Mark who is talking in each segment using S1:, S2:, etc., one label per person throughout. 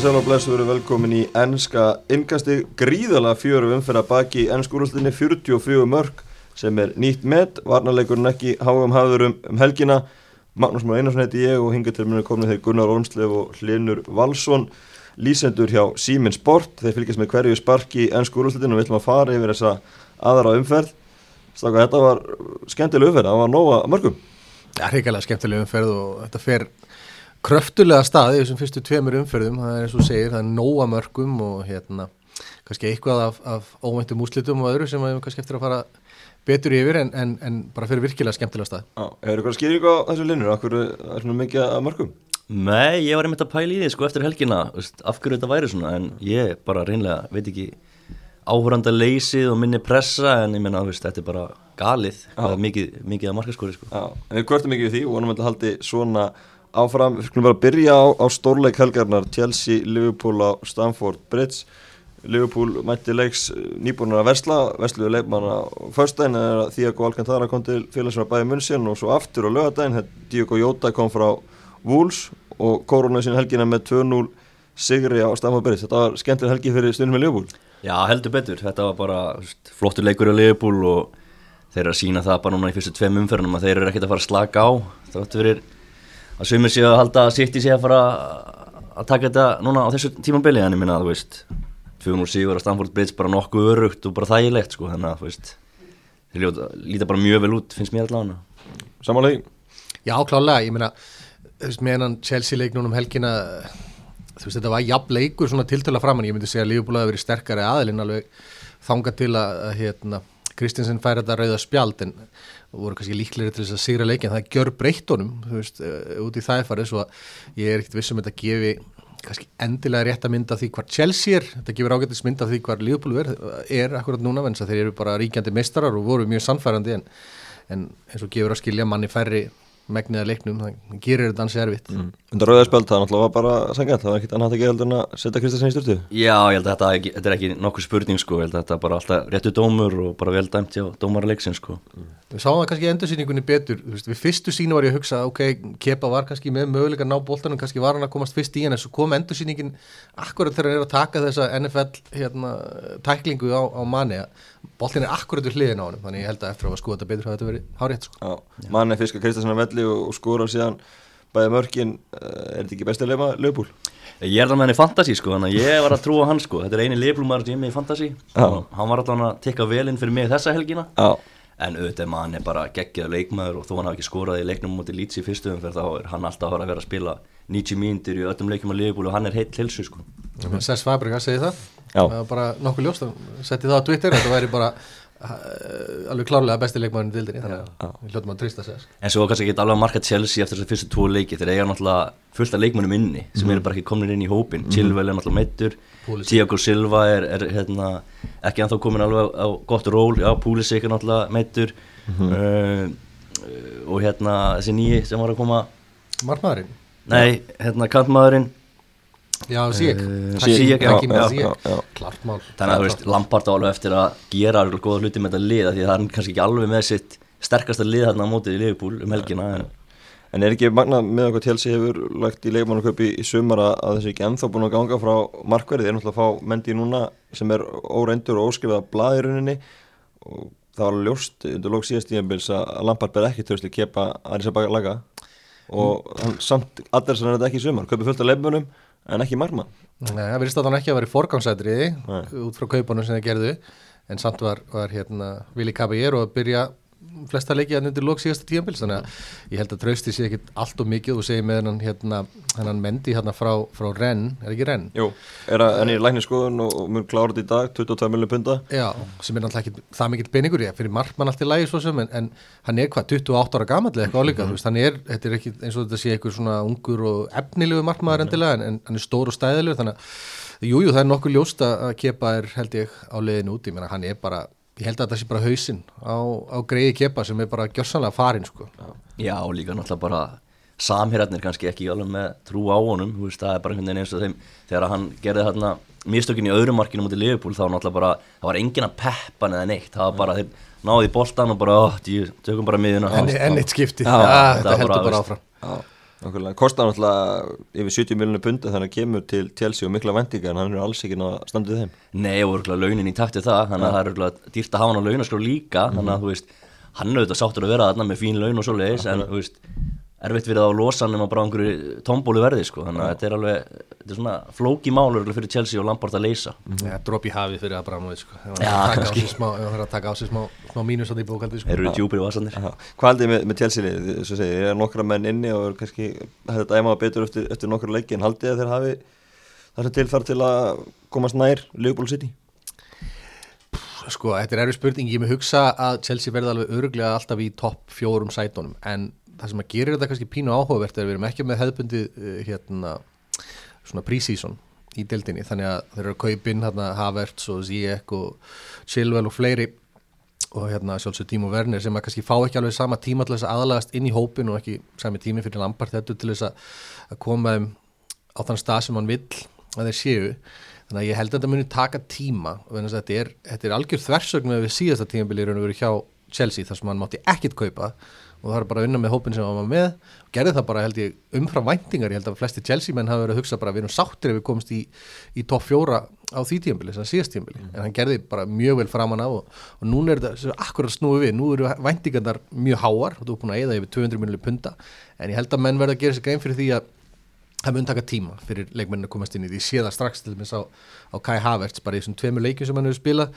S1: komið sæl og blessu verið velkomin í ennska innkasti gríðala fjöru umferða baki ennskúrústinni 44 mörg sem er nýtt með, varnarleikurinn ekki háum hafður um, helgina. Magnús Már Einarsson heiti ég og hinga til mér komin þeir Gunnar Ormslev og Hlinur Valsson lísendur hjá Sýmin Sport. Þeir fylgjast með hverju sparki í ennskúrústinu og við ætlum að fara yfir þessa aðra umferð. Staka, þetta var skemmtileg umferð, það var nóga mörgum
S2: Það er hrigalega skemmtileg umferð og þetta fer kröftulega stað í þessum fyrstu tveimur umferðum, það er eins og segir, það er nóa mörgum og hérna kannski eitthvað af, af óvæntum úslitum og öðru sem við kannski eftir að fara betur yfir en, en, en bara fyrir virkilega skemmtilega stað.
S1: Já, hefur eitthvað skýring á þessu linur, af hverju er svona mikið að mörgum?
S3: Nei, ég var einmitt að pæla í því sko eftir helgina, veist, af hverju þetta væri svona en ég bara reynlega, veit ekki áhverjanda leysið og minni pressa en ég menna, þetta er bara galið, mikið, mikið að markaskóri sko.
S1: Já, en við kvörtum mikið við því og vonum að haldi svona áfram, við skulum bara byrja á, á stórleik helgarnar, Chelsea, Liverpool á Stamford Bridge. Liverpool mætti leiks nýbúinur að versla versluðu leikmanna fyrstæðin er að Diego Alcantara kom til félagsverðar bæði munnsinn og svo aftur á lögadaginn Diego Jota kom frá Wolves og korona sín helgina með 2-0 sigri á Stamford Bridge. Þetta var skemmtileg helgi fyrir stundum með Liverpool.
S3: Já, heldur betur, þetta var bara flottur leikur á Liverpool og þeir eru að sína það bara núna í fyrstu tveim umferðunum að þeir eru ekkert að fara að slaka á það verður að sumir séu að halda að sýtti séu að fara að taka þetta núna á þessu tímambili en ég minna að þú veist 200 sigur að Stamford Bridge bara nokkuð örugt og bara þægilegt sko þannig að þú veist þeir líta, bara mjög vel út finnst mér allavega
S1: Samanlega?
S2: Já klálega, ég meina þú veist meðan Chelsea leiknum um helgina þú veist þetta var jafn leikur svona tiltöla framann, ég myndi segja að Lífbúl hafi verið sterkari aðilinn alveg þanga til að hérna Kristinsen fær þetta rauða spjald en voru kannski líklegri til þess að sigra leikin það gjör breyttonum, þú veist, út í það farið svo að ég er ekkert vissum þetta gefi kannski endilega rétt að mynda því hvar Chelsea er, þetta gefur ágættis mynda því hvar Liverpool er, er akkurat núna að þeir eru bara ríkjandi meistarar og voru mjög sannfærandi en, en eins og gefur að skilja manni færri megniða leiknum, það gerir þetta ansi erfitt mm.
S1: Undan rauðarspöld, það náttúrulega var bara sangjant, það var ekkit annað að gera heldur en að setja Kristjánsson í styrtu
S3: Já, ég held að þetta, ekki, þetta er ekki nokkuð spurning sko, ég held að þetta er bara alltaf réttu dómur og bara vel dæmt hjá dómarleiksin sko mm.
S2: Við sáum það kannski endursýningunni betur, veist, við fyrstu sínu var ég að hugsa, ok, Kepa var kannski með möguleika að ná bóltanum, kannski var hann að komast fyrst í hann en svo kom endursýningin akkurat þegar hann er að taka þessa NFL hérna, tæklingu á, á manni bóltin er akkurat við hliðin á hann þannig ég held að eftir að skoða þetta betur hafa þetta verið hárétt sko.
S1: Manni fiskar Kristjánsson að velli og, og skóra síðan bæði mörkin, er þetta ekki bestið leima lögbúl?
S3: Ég er það með henni fantasi sko, þannig að ég var að trúa hann sko, þetta er eini leiflumar sem ég með í fantasi hann var alltaf að tekka velinn fyrir mig þessa helgina.
S1: Já.
S3: En auðvitað mann er bara geggjað leikmaður og þó hann hafi ekki skorað í leiknum mútið lítsi í fyrstu umferð þá er hann alltaf að vera að spila 90 mínútur í öllum leikum á liðbúlu og hann er heilt hilsu sko.
S2: Sess Fabregas segi það, það var bara nokkuð ljóst setti það á Twitter, þetta væri bara uh, alveg klárlega besti leikmaðurinn í dildinni þannig að við hljóttum að trista sér
S3: En svo kannski ekki alveg að marka Chelsea eftir þessu fyrstu tvo leiki þegar eiga náttúrulega fullt af leikmannum inni sem mm. eru bara ekki komin inn í hópin mm. Chilwell er náttúrulega meittur Tiago Silva er, er hérna, ekki anþá komin alveg á gott ról. Já, Pulisic er náttúrulega meittur mm -hmm. uh, og hérna þessi nýji sem var að koma.
S2: Markmaðurinn?
S3: Nei, hérna kantmaðurinn.
S2: Já, Sík
S3: Sík, já,
S2: klart mál.
S3: Þannig að þú veist, Lampard á alveg eftir að gera alveg góða hluti með þetta lið því það er kannski ekki alveg með sitt sterkasta lið hérna á mótið í Liverpool um helgina en,
S1: en er ekki magna með okkur télsi hefur lagt í leikmannaköpi í sumara að þessi ekki ennþá búin að ganga frá markverði? Þeir er náttúrulega að fá mendi núna sem er óreindur og óskrifað blaðiruninni og það var ljóst undir lók síðast tíðanbils að Lampard ber ekki törst og hann samt allir sem er þetta ekki í sumar, köpi fullt af leifmunum en ekki margmann
S2: Nei, það verðist að hann ekki að vera í forgangsætriði út frá kaupunum sem þið gerðu en samt var, var hérna Vili Caballero að byrja flesta leikið hann undir lók síðasta tíanbils þannig að ég held að trausti sé ekki allt og mikið og segi með hann hérna hann mendi hérna frá, frá Renn, er ekki Renn?
S1: Jú, er að henni í lækniskoðun og mun klára þetta í dag, 22 miljónum punta
S2: Já, sem er náttúrulega ekki það mikill peningur ég fyrir margmann allt í lægi svo sem en, en hann er hvað, 28 ára gamanlega eitthvað álíka mm -hmm. hann er, þetta er ekki eins og þetta sé eitthvað svona ungur og efnilegu margmaður endilega en, en hann er stór og stæðilegur þannig að jújú, jú, það er nokkuð ljóst að kepa er held ég á leiðin úti, menn hann er bara ég held að það sé bara hausinn á, á greiði kepa sem er bara gjörsanlega farin sko.
S3: Já, og líka náttúrulega bara samhérarnir kannski ekki alveg með trú á honum, veist, það er bara einhvern veginn eins og þeim þegar hann gerði þarna mistökin í öðrum markinu mútið Liverpool þá náttúrulega bara það var engin að peppa neða neitt það var bara, þeir náði í boltan og bara, ó, tíu, tökum bara miðuna
S2: En eitt skipti, ja, þetta heldur bara áfram.
S1: Já Nákvæmlega, kostar náttúrulega yfir 70 miljonur punda þannig að kemur til Chelsea og mikla vendingar en hann er alls ekki ná að standa við þeim.
S3: Nei, og örgulega launin í takt við það þannig að það er örgulega dýrt að hafa hann á launaskrá líka þannig að þú veist, hann auðvitað sáttur að vera þarna með fín laun og svo leiðis en þú veist, erfitt fyrir það að losa hann um að bara einhverju tombólu verði sko, þannig að þetta er alveg þetta er svona flóki mál örgulega fyrir Chelsea og Lampard að leysa
S2: Ja, drop í hafi fyrir Abramovic sko.
S3: Já,
S2: er að taka á sig smá, að á smá, smá mínus á því bókaldi sko.
S3: Þeir eru djúpir í vasanir.
S1: Hvað haldið þið með, með Chelsea liðið? Svo segið, ég er nokkra menn inni og er kannski hefði þetta æmaða betur eftir, eftir nokkra leiki en haldið þið að þeir hafi þessi tilfært til að komast nær Liverpool City?
S2: Sko, þetta er erfið spurning, ég með hugsa að Chelsea verði alveg öruglega alltaf í topp fjórum sætunum, en það sem að gerir þetta kannski pínu áhugavert er að við erum ekki með hefðbundi uh, hérna, svona pre-season í deildinni, þannig að þeir eru að kaupin hérna, Havertz og Ziyech og Chilwell og fleiri og hérna sjálfsög Tímo Werner sem að kannski fá ekki alveg sama tíma til þess að aðlagast inn í hópin og ekki sami tími fyrir Lampard þetta til þess að, koma þeim á þann stað sem hann vill að þeir séu. Þannig að ég held að þetta muni taka tíma þannig að þetta er, þetta er algjör þversögn með við síðasta tímabilið raun og verið hjá Chelsea þar sem hann mátti ekkit kaupa og það er bara að unna með hópin sem hann var með. Og gerði það bara held ég umfram væntingar. Ég held að flesti Chelsea menn hafa verið að hugsa bara við erum sáttir ef við komumst í, í topp fjóra á því tímabili, þess að síðast tímabili. En hann gerði bara mjög vel framan af og, og núna er þetta akkurat snúið við. Nú eru væntingarnar mjög háar og þú er búin að eða yfir 200 miljonir punta. En ég held að menn verða að gera sér grein fyrir því að það mun taka tíma fyrir leikmennin að komast inn í því. Séða strax til þess á, á Kai Havertz bara í þessum tveimur leikjum sem hann hefur spilað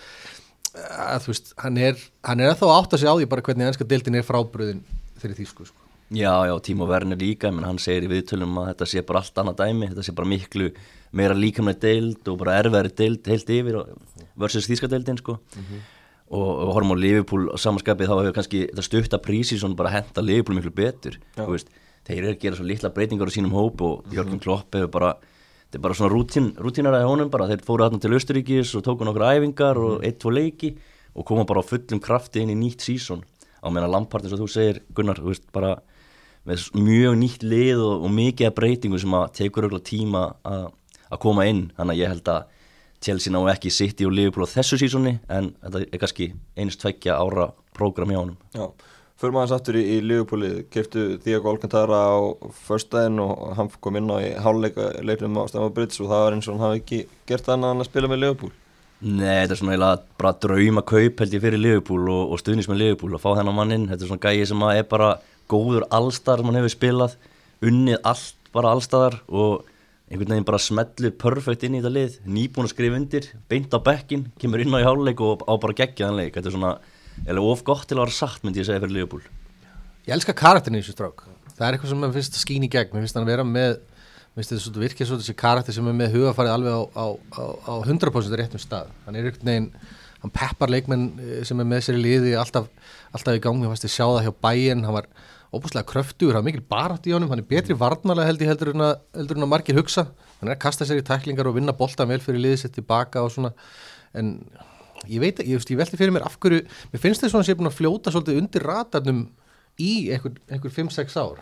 S2: að þú veist, hann er hann er að þá átt að segja á því bara hvernig ennska deildin er frábröðin fyrir því sko, sko.
S3: Já, já, Tímo Werner líka, menn hann segir í viðtölum að þetta sé bara allt annað dæmi, þetta sé bara miklu meira líkamlega deild og bara erfæri deild heilt yfir og- versus þýskadeildin sko. Og, og horfum á Liverpool á samanskapið þá hefur kannski þetta stutta prísi svona bara henda Liverpool miklu betur, þú veist. Þeir eru að gera svo litla breytingar á sínum hóp og Jörgur Klopp hefur bara þetta er bara svona rútín, rútínaraði honum bara. Þeir fóru þarna til Östuríkis og tóku nokkur æfingar og eitt, tvo leiki og koma bara á fullum krafti inn í nýtt sísón á meðan Lampard eins og þú segir Gunnar, þú veist bara með mjög nýtt lið og, og mikið af breytingu sem að tekur auðvitað tíma að að koma inn, þannig að ég held að Chelsea ná ekki City og Liverpool á þessu sísóni en þetta er kannski einst tveggja ára prógram hjá honum.
S1: Já, fyrir maður sattur í, í Liverpoolið, keftu Diego Alcantara á förstæðin og hann kom inn á í háluleika leiknum á Stamford Bridge og það var eins og hann hafi ekki gert annað en að spila með Liverpool.
S3: Nei, þetta er svona eiginlega bara drauma kaup held ég fyrir Liverpool og, og stuðnins með Liverpool að fá þennan mann inn, þetta er svona gæi sem er bara góður allstar sem hann hefur spilað unnið allt bara allstaðar og einhvern veginn bara smellu perfekt inn í þetta lið, nýbúin að skrifa undir beint á bekkin, kemur inn á í háluleik og á bara geggjaðan leik, þetta er svona eða of gott til að vera satt myndi ég segja fyrir Liverpool.
S2: Ég elska karakterin í þessu strák. Það er eitthvað sem mér finnst að skín í gegn. Mér finnst hann vera með þetta virkið svona þessi karakter sem er með hugafarið alveg á, á, á, á 100% réttum stað. Hann er einhvern veginn hann peppar leikmenn eh, sem er með sér í liði alltaf, alltaf í gangi, hann fannst ég sjá það hjá bæinn hann var óbúslega kröftugur, hann er mikil barátt í honum. Hann er betri varnalega held ég heldur en að, heldur en að margir hugsa, hann er að kasta sér í tæklingar og vinna boltan vel fyrir liðið sér tilbaka og svona, en ég veit ég, veist, ég velti fyrir mér af hverju mér finnst þess að hann sé búin að fljóta svolítið undir ratarnum í einhver, einhver 5-6 ár.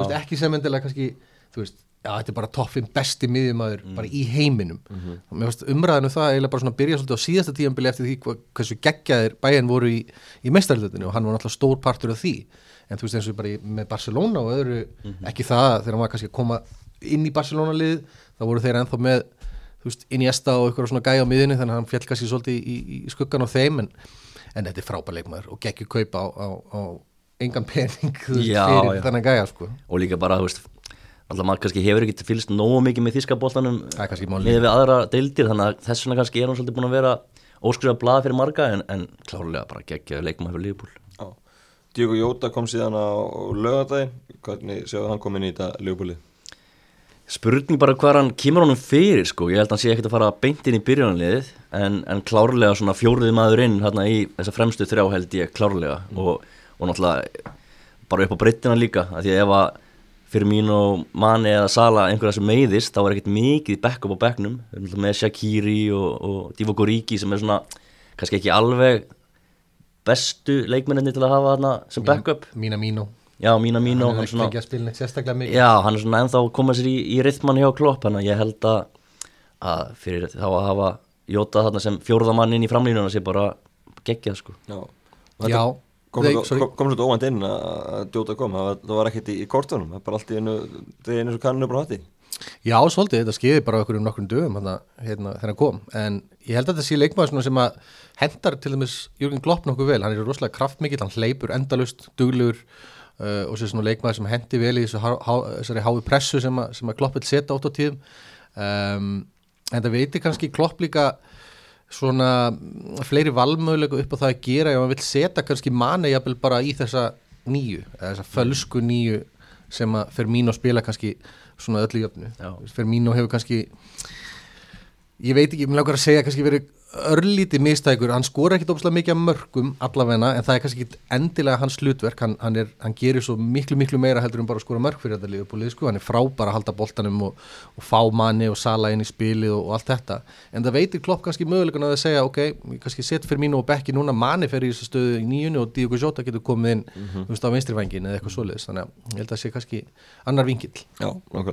S2: Veist, ekki sem endilega kannski þú veist, já, þetta er bara toppin besti miðjumæður bara í heiminum. Og mér finnst umræðinu það eiginlega bara svona að byrja svolítið á síðasta tíðanbili eftir því hva, hversu geggjaðir bæinn voru í, í meistarlutinu og hann var náttúrulega stór partur af því. En þú veist eins og bara í, með Barcelona og öðru ekki það þegar hann var kannski að koma inn í Barcelona lið þá voru þeir ennþá með þú veist, inn í esta og eitthvað svona gæja á miðinu þannig að hann fjall kannski svolítið í, í, í skuggan á þeim en, en þetta er frábær leikmaður og geggjur kaupa á, á, á engan pening veist,
S3: Já,
S2: fyrir
S3: já.
S2: þennan gæja sko.
S3: og líka bara, þú veist alltaf maður kannski hefur ekki fylgst nógu mikið með
S2: er málið.
S3: með við aðra deildir þannig að þess vegna kannski er hún svolítið búin að vera óskrifa blað fyrir marga en, en klárlega bara geggja leikum að fyrir Liverpool
S1: Já. Diego Jota kom síðan á lögadaginn, hvernig sjáðu hann kom inn í þetta Liverpoolið?
S3: Spurning bara hvað hann kemur honum fyrir sko, ég held að hann sé ekkert að fara beint inn í byrjunarliðið en, en klárlega svona fjóruði maður inn hérna í þessa fremstu þrjá held ég klárlega. Og, og náttúrulega bara upp á breyttina líka að því að ef að fyrir mín og manni eða Sala einhverja sem meiðist þá er ekkert mikið back-up á backnum með Shaqiri og, og Divock Origi sem er svona kannski ekki alveg bestu leikmenninni til að hafa þarna sem back-up.
S2: Mína Míno
S3: já, mína mín og
S2: hann er ekki fengið að spila neitt sérstaklega mikið.
S3: Já, hann er svona ennþá að koma sér í, í rithmann hjá Klopp þannig að ég held að, að fyrir þá að hafa Jóta þarna sem fjórðamann inn í framlínuna sé bara geggjað sko.
S1: Já.
S2: Já,
S1: kom, svolítið óvænt inn að Djóta kom, það var, það var ekkert í, í kortunum, það er bara allt í einu, það er einu svo kanninu bara hætti.
S2: Já, svolítið, þetta skeiði bara okkur um nokkrum dögum hérna, þegar hann kom, en ég held að þetta sé leikmaður sem að hendar til dæmis Jürgen Klopp nokkuð vel, hann er rosalega kraftmikill, hann hleypur endalust, duglegur uh, og sér svona leikmaður sem hendi vel í þessu, há, há, hái pressu sem að, sem að Klopp vil setja átt á tíðum um, en það veitir kannski Klopp líka svona fleiri valmöðulega upp á það að gera ef hann vil setja kannski manni jafnvel bara í þessa nýju, þessa fölsku nýju sem að Firmino spila kannski svona öllu jöfnu
S3: Já.
S2: Firmino hefur kannski ég veit ekki, mér langar að segja kannski verið örlítið mistækur, hann skora ekkit óbúslega mikið af mörgum allavegna, en það er kannski ekki endilega hans hlutverk, hann, hann, er, hann gerir svo miklu miklu meira heldur en bara að skora mörg fyrir þetta liðbúlið, sko, hann er frábær að halda boltanum og, og fá manni og sala inn í spilið og, og allt þetta, en það veitir klopp kannski mögulegan að það segja, ok, kannski set fyrir mínu og bekki núna, manni fer í þessu stöðu í nýjunni og Diogo Jota getur komið inn þú veist á vinstrivængin eða eitthvað svoleiðis. Þannig að ég held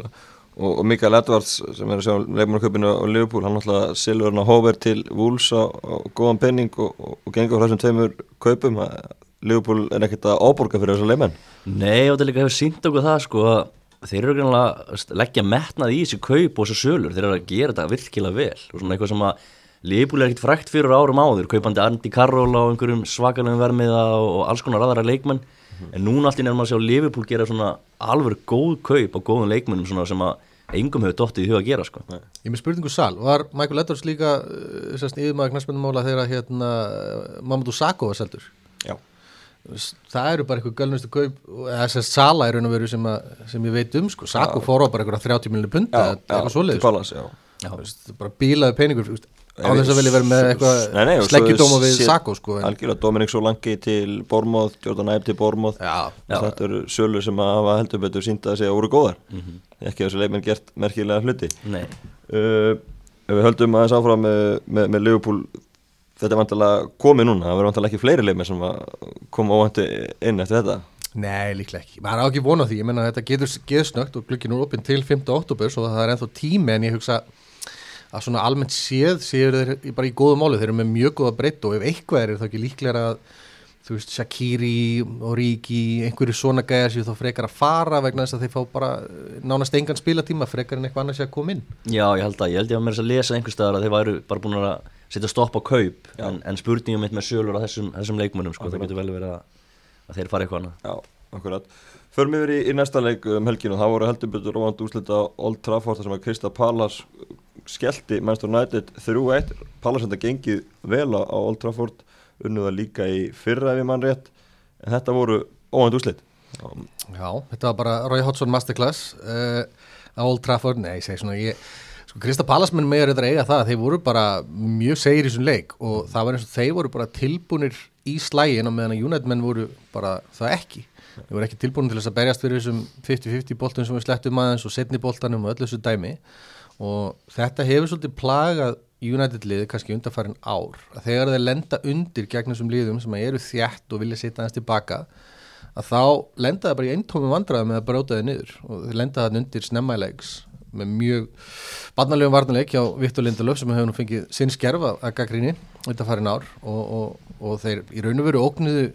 S2: að
S1: Og, og Mikael Edvards sem er að sjá leikmannaköpinu á Liverpool, hann náttúrulega silur hann á hóver til Wolves á, á góðan penning og, og, og gengur frá þessum tveimur kaupum. Liverpool er ekkert að áborga fyrir þessar leikmenn.
S3: Nei, og þetta líka hefur sínt okkur það sko að þeir eru greinlega veist, leggja metnað í þessi kaup og þessu sölur, þeir eru að gera þetta virkilega vel og svona eitthvað sem að Liverpool er ekkert frækt fyrir árum áður, kaupandi Andy Carroll á einhverjum svakalöfum vermiða og, alls konar aðra leikmenn en núna allt í nefnum að sjá Liverpool gera svona alveg góð kaup á góðum leikmennum svona sem að engum hefur dottið í huga að gera sko.
S2: Ég er með spurningu sal, var Michael Edwards líka sérst yfirmaður knæspennumóla þegar hérna Mamadou Sakho var seldur?
S1: Já.
S2: það eru bara eitthvað gölnustu kaup eða sérst sala er raun og veru sem, að, sem ég veit um sko, Sakho fór á bara eitthvað 30 miljonir punda
S1: Já,
S2: eitthvað
S1: til
S2: svoleiðis
S1: Palace, já.
S2: Þú veist, bara bílaði peningur þú veist, á þess að vilja vera með eitthvað
S1: og
S2: sleggjudóma við Sakho sko,
S1: Algjörlega, Dominik Solanki til Bormóð, Jordan Æb til Bormóð. Þetta eru sölur sem að hafa heldur betur sínt að segja voru góðar. Ekki að þessi leikmenn gert merkilega hluti. Uh, við höldum aðeins áfram með, með, með Liverpool þetta er vantilega komið núna það verður vantilega ekki fleiri leikmenn sem að koma óvænti inn eftir þetta
S2: Nei, líklega ekki. Maður á ekki vona því, ég menna að þetta getur geðsnögt og glukkin úr opinn til 5. oktober svo það er ennþá tími en ég hugsa að svona almennt séð séu þeir bara í góðu máli, þeir eru með mjög góða breytt og ef eitthvað er, það ekki líklega að þú veist, Shakiri og Ríki einhverju svona gæjar séu þá frekar að fara vegna þess að þeir fá bara eh, nánast engan spilatíma frekar en eitthvað annars að koma inn.
S3: Já ég held að ég held ég að mér að lesa einhvers staðar að þeir væru bara búin að setja stopp á kaup en, en spurningum mitt með sölur á þessum, þessum leikmönnum sko, það getur vel verið að, að þeir fara eitthvað annað.
S1: Já, akkurat. Förum yfir í, í næsta leik um helginu það voru heldur betur óvænt úslita Old Trafford þar sem að Krista Pallas skellti Manchester United 3-1 Pallas þetta gengið vel á Old Trafford unnuða líka í fyrra ef ég mann rétt. En þetta voru óvænt úslit
S2: Já, þetta var bara Roy Hodgson Masterclass uh, á Old Trafford, nei, ég segi svona ég, sko Krista Pallasmenn meður þetta eiga það. Þeir voru bara mjög segir í þessum leik og það var eins og þeir voru bara tilbúnir í slægin og meðan að United menn voru bara það ekki. Þeir voru ekki tilbúinir til þess að berjast fyrir þessum 50-50 boltum sem við slettum aðeins og setni boltanum og öllu þessu dæmi og þetta hefur svolítið plagað United liði kannski undarfærin ár. Að þegar þeir lenda undir gegn þessum liðum sem eru þjætt og vilja setja aðeins tilbaka að þá lenda það bara í eintómi vandræði með að bróta þið niður. Og þeir lenda það undir snemmæleiks með mjög barnalegum varnarleik hjá Viktor Lindelöf sem hefur nú fengið sinn skerfa að gaggríni undanfærin ár. Og, og, og þeir í raun og veru óknuðu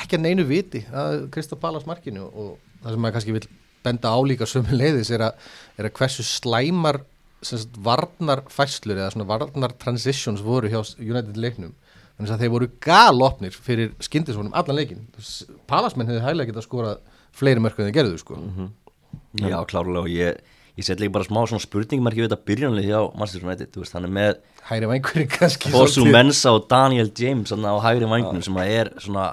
S2: ekki að neinu viti að Krista Pallas markinu. Og það sem maður kannski vil benda álíka sömu leiðis er að, er að hversu slæmar sem sagt, varnar fæslur eða svona varnar transitions voru hjá United leiknum. Þannig að þeir voru galopnir fyrir skyndisvonum allan leikin Palasmenn hefði hæglega getað skorað fleiri mörg en þeir gerðu sko.
S3: Já, klárlega. Og ég, ég set líka bara smá svona spurningmarki við þetta byrjanlið hjá Manchester United, veist, hann er með
S2: hæri vangurinn kannski
S3: Fosu. Mensa og Daniel James á hægri vangnum sem að er svona,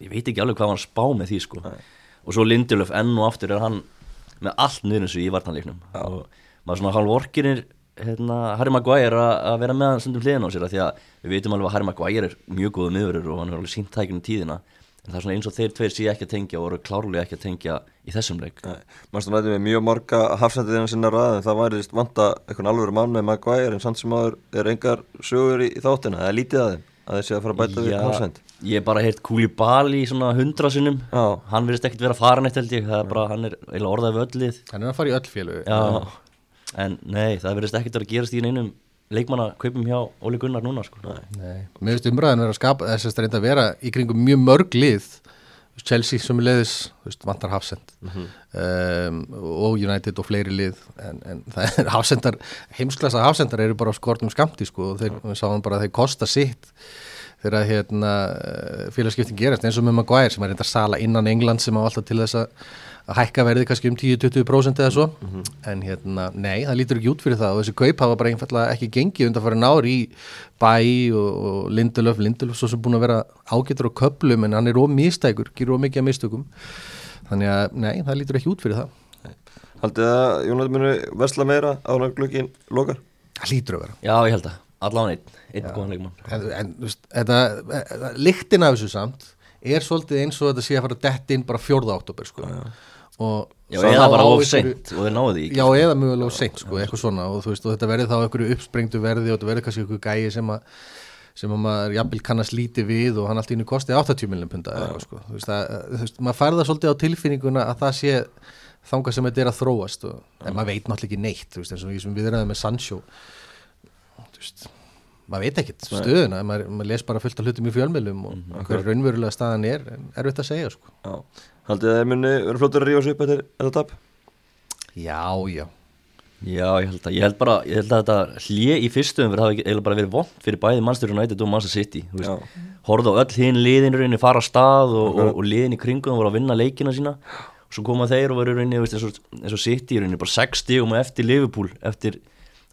S3: ég veit ekki alveg hvað hann spá með því sko. Og svo Lindelöf enn og aftur er hann með allt niður eins og í vartanleiknum og maður svona hálf orkinir hérna, Harry Maguire að að vera með hann stundum hliðin á sér af því að við veitum alveg að Harry Maguire er mjög góðu miðurur og hann er alveg sínt tækinu tíðina. En það er svona eins og þeir tveir sé ekki að tengja og eru klárlega ekki að tengja í þessum leik.
S1: Manchester United með mjög marga hafsendið innan sinna ræð en það væri vanta einhvern alvöru mann með Maguire en samt sem aður er engar sögur í, í þáttina, það er lítið að þeim að þeir sé að fara að bæta við hafsend.
S3: ég hef bara heyrt Koulibaly í svona hundra sinnum.
S1: Já.
S3: hann verðist ekkert vera að fara neitt held ég það er bara, hann er orðað við öllið
S2: hann er að fara í öll félög.
S3: Já, en nei, það verðist ekkert að gerast í neinum leikmanna kaupum hjá Óli Gunnar núna sko.
S2: Mér finnst umræðan vera að skapa þess að reynda að vera í kringum mjög mörg lið. Chelsea sem er leiðis vantar Hafsend um, og United og fleiri lið. En, en það er Hafsendar heimsklassa Hafsendar eru bara á skortum skamti sko. Og þeir, við sáum bara að þeir kosta sitt þegar hérna, félagskiptin gerast eins og með Maguire sem er reynda að sala innan England sem á alltaf til þess að að hækka verði kannski um 10-20% eða svo. Mm -hmm. en hérna, nei, það lítur ekki út fyrir það og þessi kaup hafa bara einfallega ekki gengið undan að fara nári í bæ og, og Lindelöf, Lindelöf svo sem búin að vera ágættur á köplum en hann er ómistækur, gerur ómikið að mistökum. Þannig að, nei, það lítur ekki út fyrir það.
S1: Haldið að Jónat muni versla meira á glöggin lokar?
S2: Það lítur að vera.
S3: Já, ég held að, allan einn, einn góðan leikmann.
S2: En, en veist, þetta, líktin af þessu samt er svolítið eins og þetta sé að fara dett inn bara fjórða oktober sko já, já
S3: eða bara of seint og þeir náðu því
S2: já, eða mjög of seint, sko, eitthvað svona og, veist, og þetta verði þá einhverju uppsprengtu verði og þetta verði kannski einhverju gæi sem að sem að maður jafnvel kannast líti við og hann alltaf innu kosti 80 miljonum punta ja. sko. þú veist, að, þú veist, maður færða svolítið á tilfinninguna að það sé þanga sem þetta er að þróast og, en maður veit náttúrulega ekki neitt þú veist, eins og við erum með Sancho þú veist maður veit ekkert stöðuna, maður, maður les bara fullt af hlutum í fjölmjölum og mm -hmm. hver raunverulega staðan er, er þetta að segja sko.
S1: Haldið að það muni verið flottur að rífa sig upp eftir þetta tap?
S2: Já, já.
S3: Já, ég held að, ég held bara, ég held að þetta hlið í fyrstum verið hafa eiginlega bara verið vond fyrir bæði Manchester United og Manchester City Horða á öll hinn liðinurinn fara að stað og, og, og liðin í kringum voru að vinna leikina sína. Og svo koma þeir og verið rauninni eins og, City rauninni bara 60 og eftir Liverpool eftir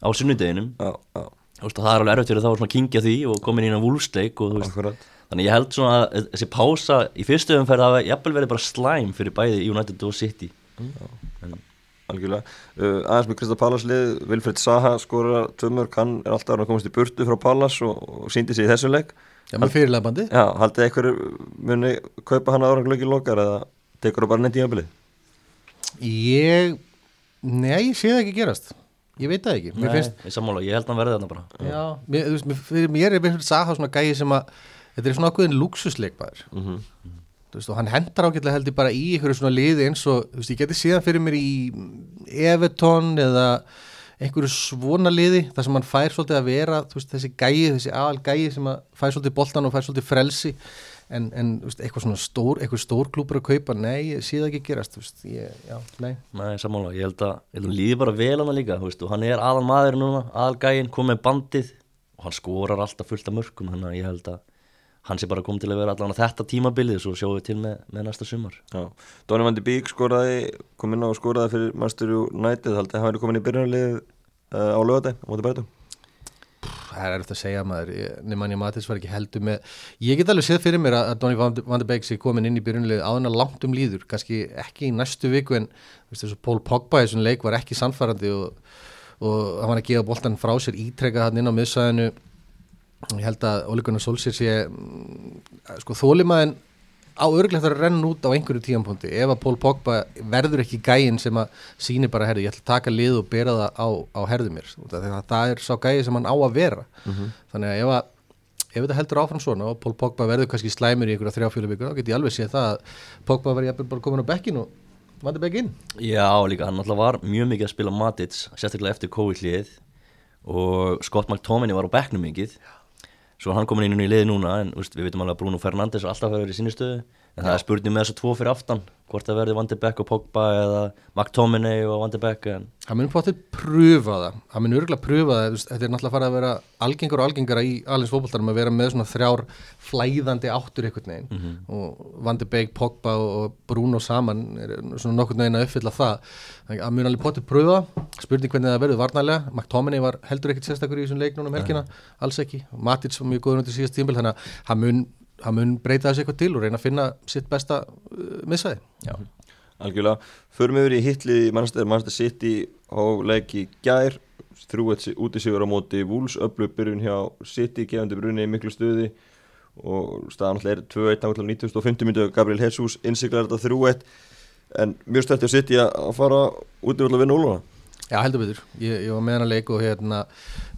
S3: á sunnudeginum það er alveg erfitt fyrir þá að kingja því og koma inn í vúlsleik og þú veist. Þannig ég held svona að þessi pása í fyrstu umferð hafa jafnvel verið bara slæm fyrir bæði United og City.
S1: Mm. Algjörlega. Uh, Aðeins með Krista Pallas lið, Vilfred Saha skorar tömur, hann er alltaf að komast í burtu frá Pallas og, og síndi sig í þessum leik.
S2: Já, með fyrirlega bandi
S1: Já, haldið eitthvað muni kaupa hann aðra glöggi lokar eða tekur það bara neitt í öflið?
S2: Ég Nei, ég sé það ekki gerast Ég veit það ekki.
S3: Nei, finnst... ég sammála, ég held að hann verði þarna bara.
S2: Já, mér, veist, fyrir mér er Vilfred Saha svona gæi sem að þetta er svona okkur en luxusleikmaður mm -hmm. veist, og hann hendar ágætlega heldur bara í einhverju svona liði eins og veist, ég geti síðan fyrir mér í Everton eða einhverju svona liði þar sem hann fær svolítið að vera þessi gæi, þessi aðal gæi sem fær svolítið boltan og fær svolítið frelsi en, en eitthvað svona stór eitthvað stór klúpur að kaupa, nei, ég sé það ekki gerast ég, já, nei.
S3: Nei, sammála, ég held að, að líði bara vel hann líka og hann er aðal maður núna, aðal gæin kom með bandið og hann skorar alltaf fullt af mörgum, þannig að ég held að hann sé bara komið til að vera allavega þetta tímabilið svo sjáum við til með, með næsta sumar.
S1: Dóni Vandi Bík skoraði kom inn á skoraði fyrir Master United haldið að hann hefði komin í byrjunarlið uh, á lögadeg á móti bætum
S2: Það er eftir að segja maður. Nimanni Matis var ekki heldur með ég get alveg séð fyrir mér að Dóni Vandi Bík sé komin inn í byrjunarlið áðurna langt um líður. Kannski ekki í næstu viku en Pól Pogba í þessum leik var ekki sannfærandi og, og hann var að gefa boltan frá sér ítrekka hann inn á miðsæðinu ég held að Óli Gunnar Solskjær sé mm, sko þólimaðin á örglegt að renna út á einhverju tíampunkti ef að Pól Pogba verður ekki gæin sem að síni bara herði, ég ætla að taka lið og bera það á, á herðu mér. Það, það er sá gæi sem hann á að vera. Mm -hmm. þannig að ef, að ef þetta heldur áfram svona og Pól Pogba verður kannski slæmur í einhverja þrjáfjölu vikur, þá get ég alveg séð það að Pogba verður bara komin á bekkin og vandi bekkin
S3: Já, líka, hann alltaf var mjög mikið að spila Matits, sérstaklega eftir COVID-lið og Scott McTominay var á bekknum mikið svo hann komin inn í liði núna en úst, við veitum alveg að Bruno Fernandes alltaf verður í sinni stöðu en það er spurning með þessu tvo fyrir aftan hvort það verður Van de Beek og Pogba eða McTominay og Van de Beek en...
S2: hann mun potið pröfa það. Hann mun örgulega pröfa það þetta er náttúrulega farið að vera algengur og algengara í alins fólkvöldarum að vera með svona þrjár flæðandi áttur ykkur neginn mm -hmm. og Van de Beek, Pogba og Bruno saman er svona nokkur neginn að uppfylla það. Hann mun alveg potið pröfa spurning hvernig það verður varnarlega. McTominay var heldur ekkit sérstakur í þessum leiknunum helgina. Alls ekki, Matic var mjög góður að hann mun hann breyta þessu eitthvað til og reyna að finna sitt besta uh, missæði Já,
S1: algjörlega. Förum yfir í hitlið í mannstæður mannstæður sitt í leiki gær. Þrjúet út í sigur á móti Vúls öflugbyrjun hjá City gefandi brunni í miklu stuði. Og staðan alltaf er 2-1 á 1950 myndu Gabriel Jesus innsiklar þetta þrjúet en mjög stætti á City að fara út í völd að vinna úluna
S2: Já heldur betur, ég, ég var með hana leik og hérna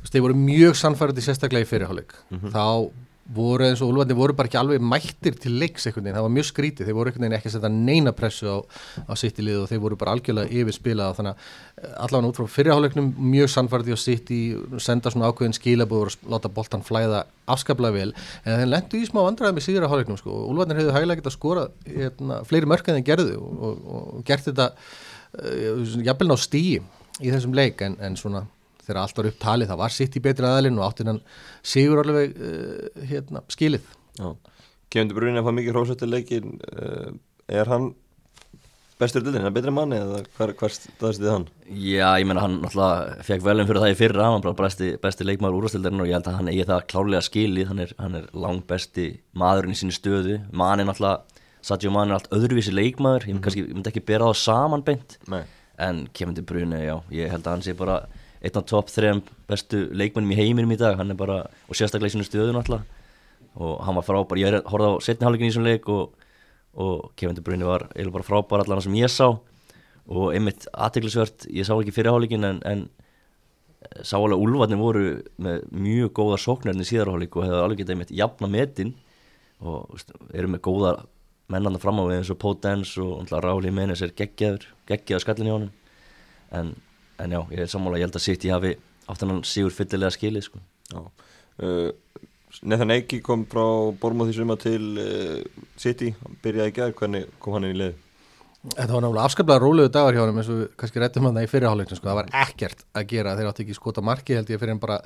S2: þeir voru mjög sannfærandi sérstaklega í fyrirháleik mm -hmm. þá voru eins og úlfarnir voru bara ekki alveg mættir til leiks einhvern veginn, það var mjög skrítið, þeir voru einhvern veginn ekki að setja neina pressu á, á sitt í lið og þeir voru bara algjörlega yfirspilað og þannig að allavega út frá fyrirháleiknum mjög sannfærdi og sitt í senda svona ákveðin skilabúður og láta boltan flæða afskaplega vel, en þeir lendu í smá vandræði með síður á háleiknum sko, og úlfarnir hefðu hægilega getað skora hérna, fleiri mörk en þeir gerðu og, og, og gert þetta uh, jafnvel ná stíi í þessum leik en, en svona þegar allt var upptalið, það var sitt í betri aðalinn og áttin hann sigur alveg uh, hérna, skilið.
S1: Já, kemur Brunni að fá mikið hrósætti leikin uh, er hann bestur dildin, er hann betri manni eða hver, hver staðst þið hann?
S3: Já, ég meina hann náttúrulega fekk velum fyrir það í fyrra, hann var bara besti, besti leikmaður úrvastildarinn og ég held að hann eigi það klálega skilið, hann er, hann er langt besti maðurinn í sinni stöðu, mann er náttúrulega, Sadio mann er allt öðruvísi leikmaður, ég, mm. kannski, ég myndi ekki bera það saman beint,
S1: Nei.
S3: en Kevin De Bruyne, já, ég held að hann sé bara einn af topp þrejum bestu leikmannum í heiminum í dag, er bara, og sérstaklega í sinni stöðu náttúrulega, og hann var frábær, ég horfði á setniháleikin í þessum leik og og Kevin De Bruyne var eiginlega bara frábær allan sem ég sá. Og einmitt aðteglisvert, ég sá ekki fyrirháleikin en, en sá alveg að Ulfarnir voru með mjög góða sóknarinn í síðarháleik og hefði alveg getið einmitt jafna metin. Og veist, eru með góða mennanda fram á við eins og Potens og Ráli Menes er geggjaður geggjaður skallin í honum. En, en já, ég er sammála, ég held að City hafi aftan hann sígur fyllilega skilið sko.
S1: Uh, Nathan Eiki kom frá Bormóð því suma til uh, City, hann byrjaði í gerð, hvernig kom hann inn í lið?
S2: Þetta var náttúrulega afskaplega rólegu dagar hjá hann eins og við kannski rættum hann það í fyrirháleikinu sko. það var ekkert að gera, þeir átti ekki skota marki held ég fyrir en bara,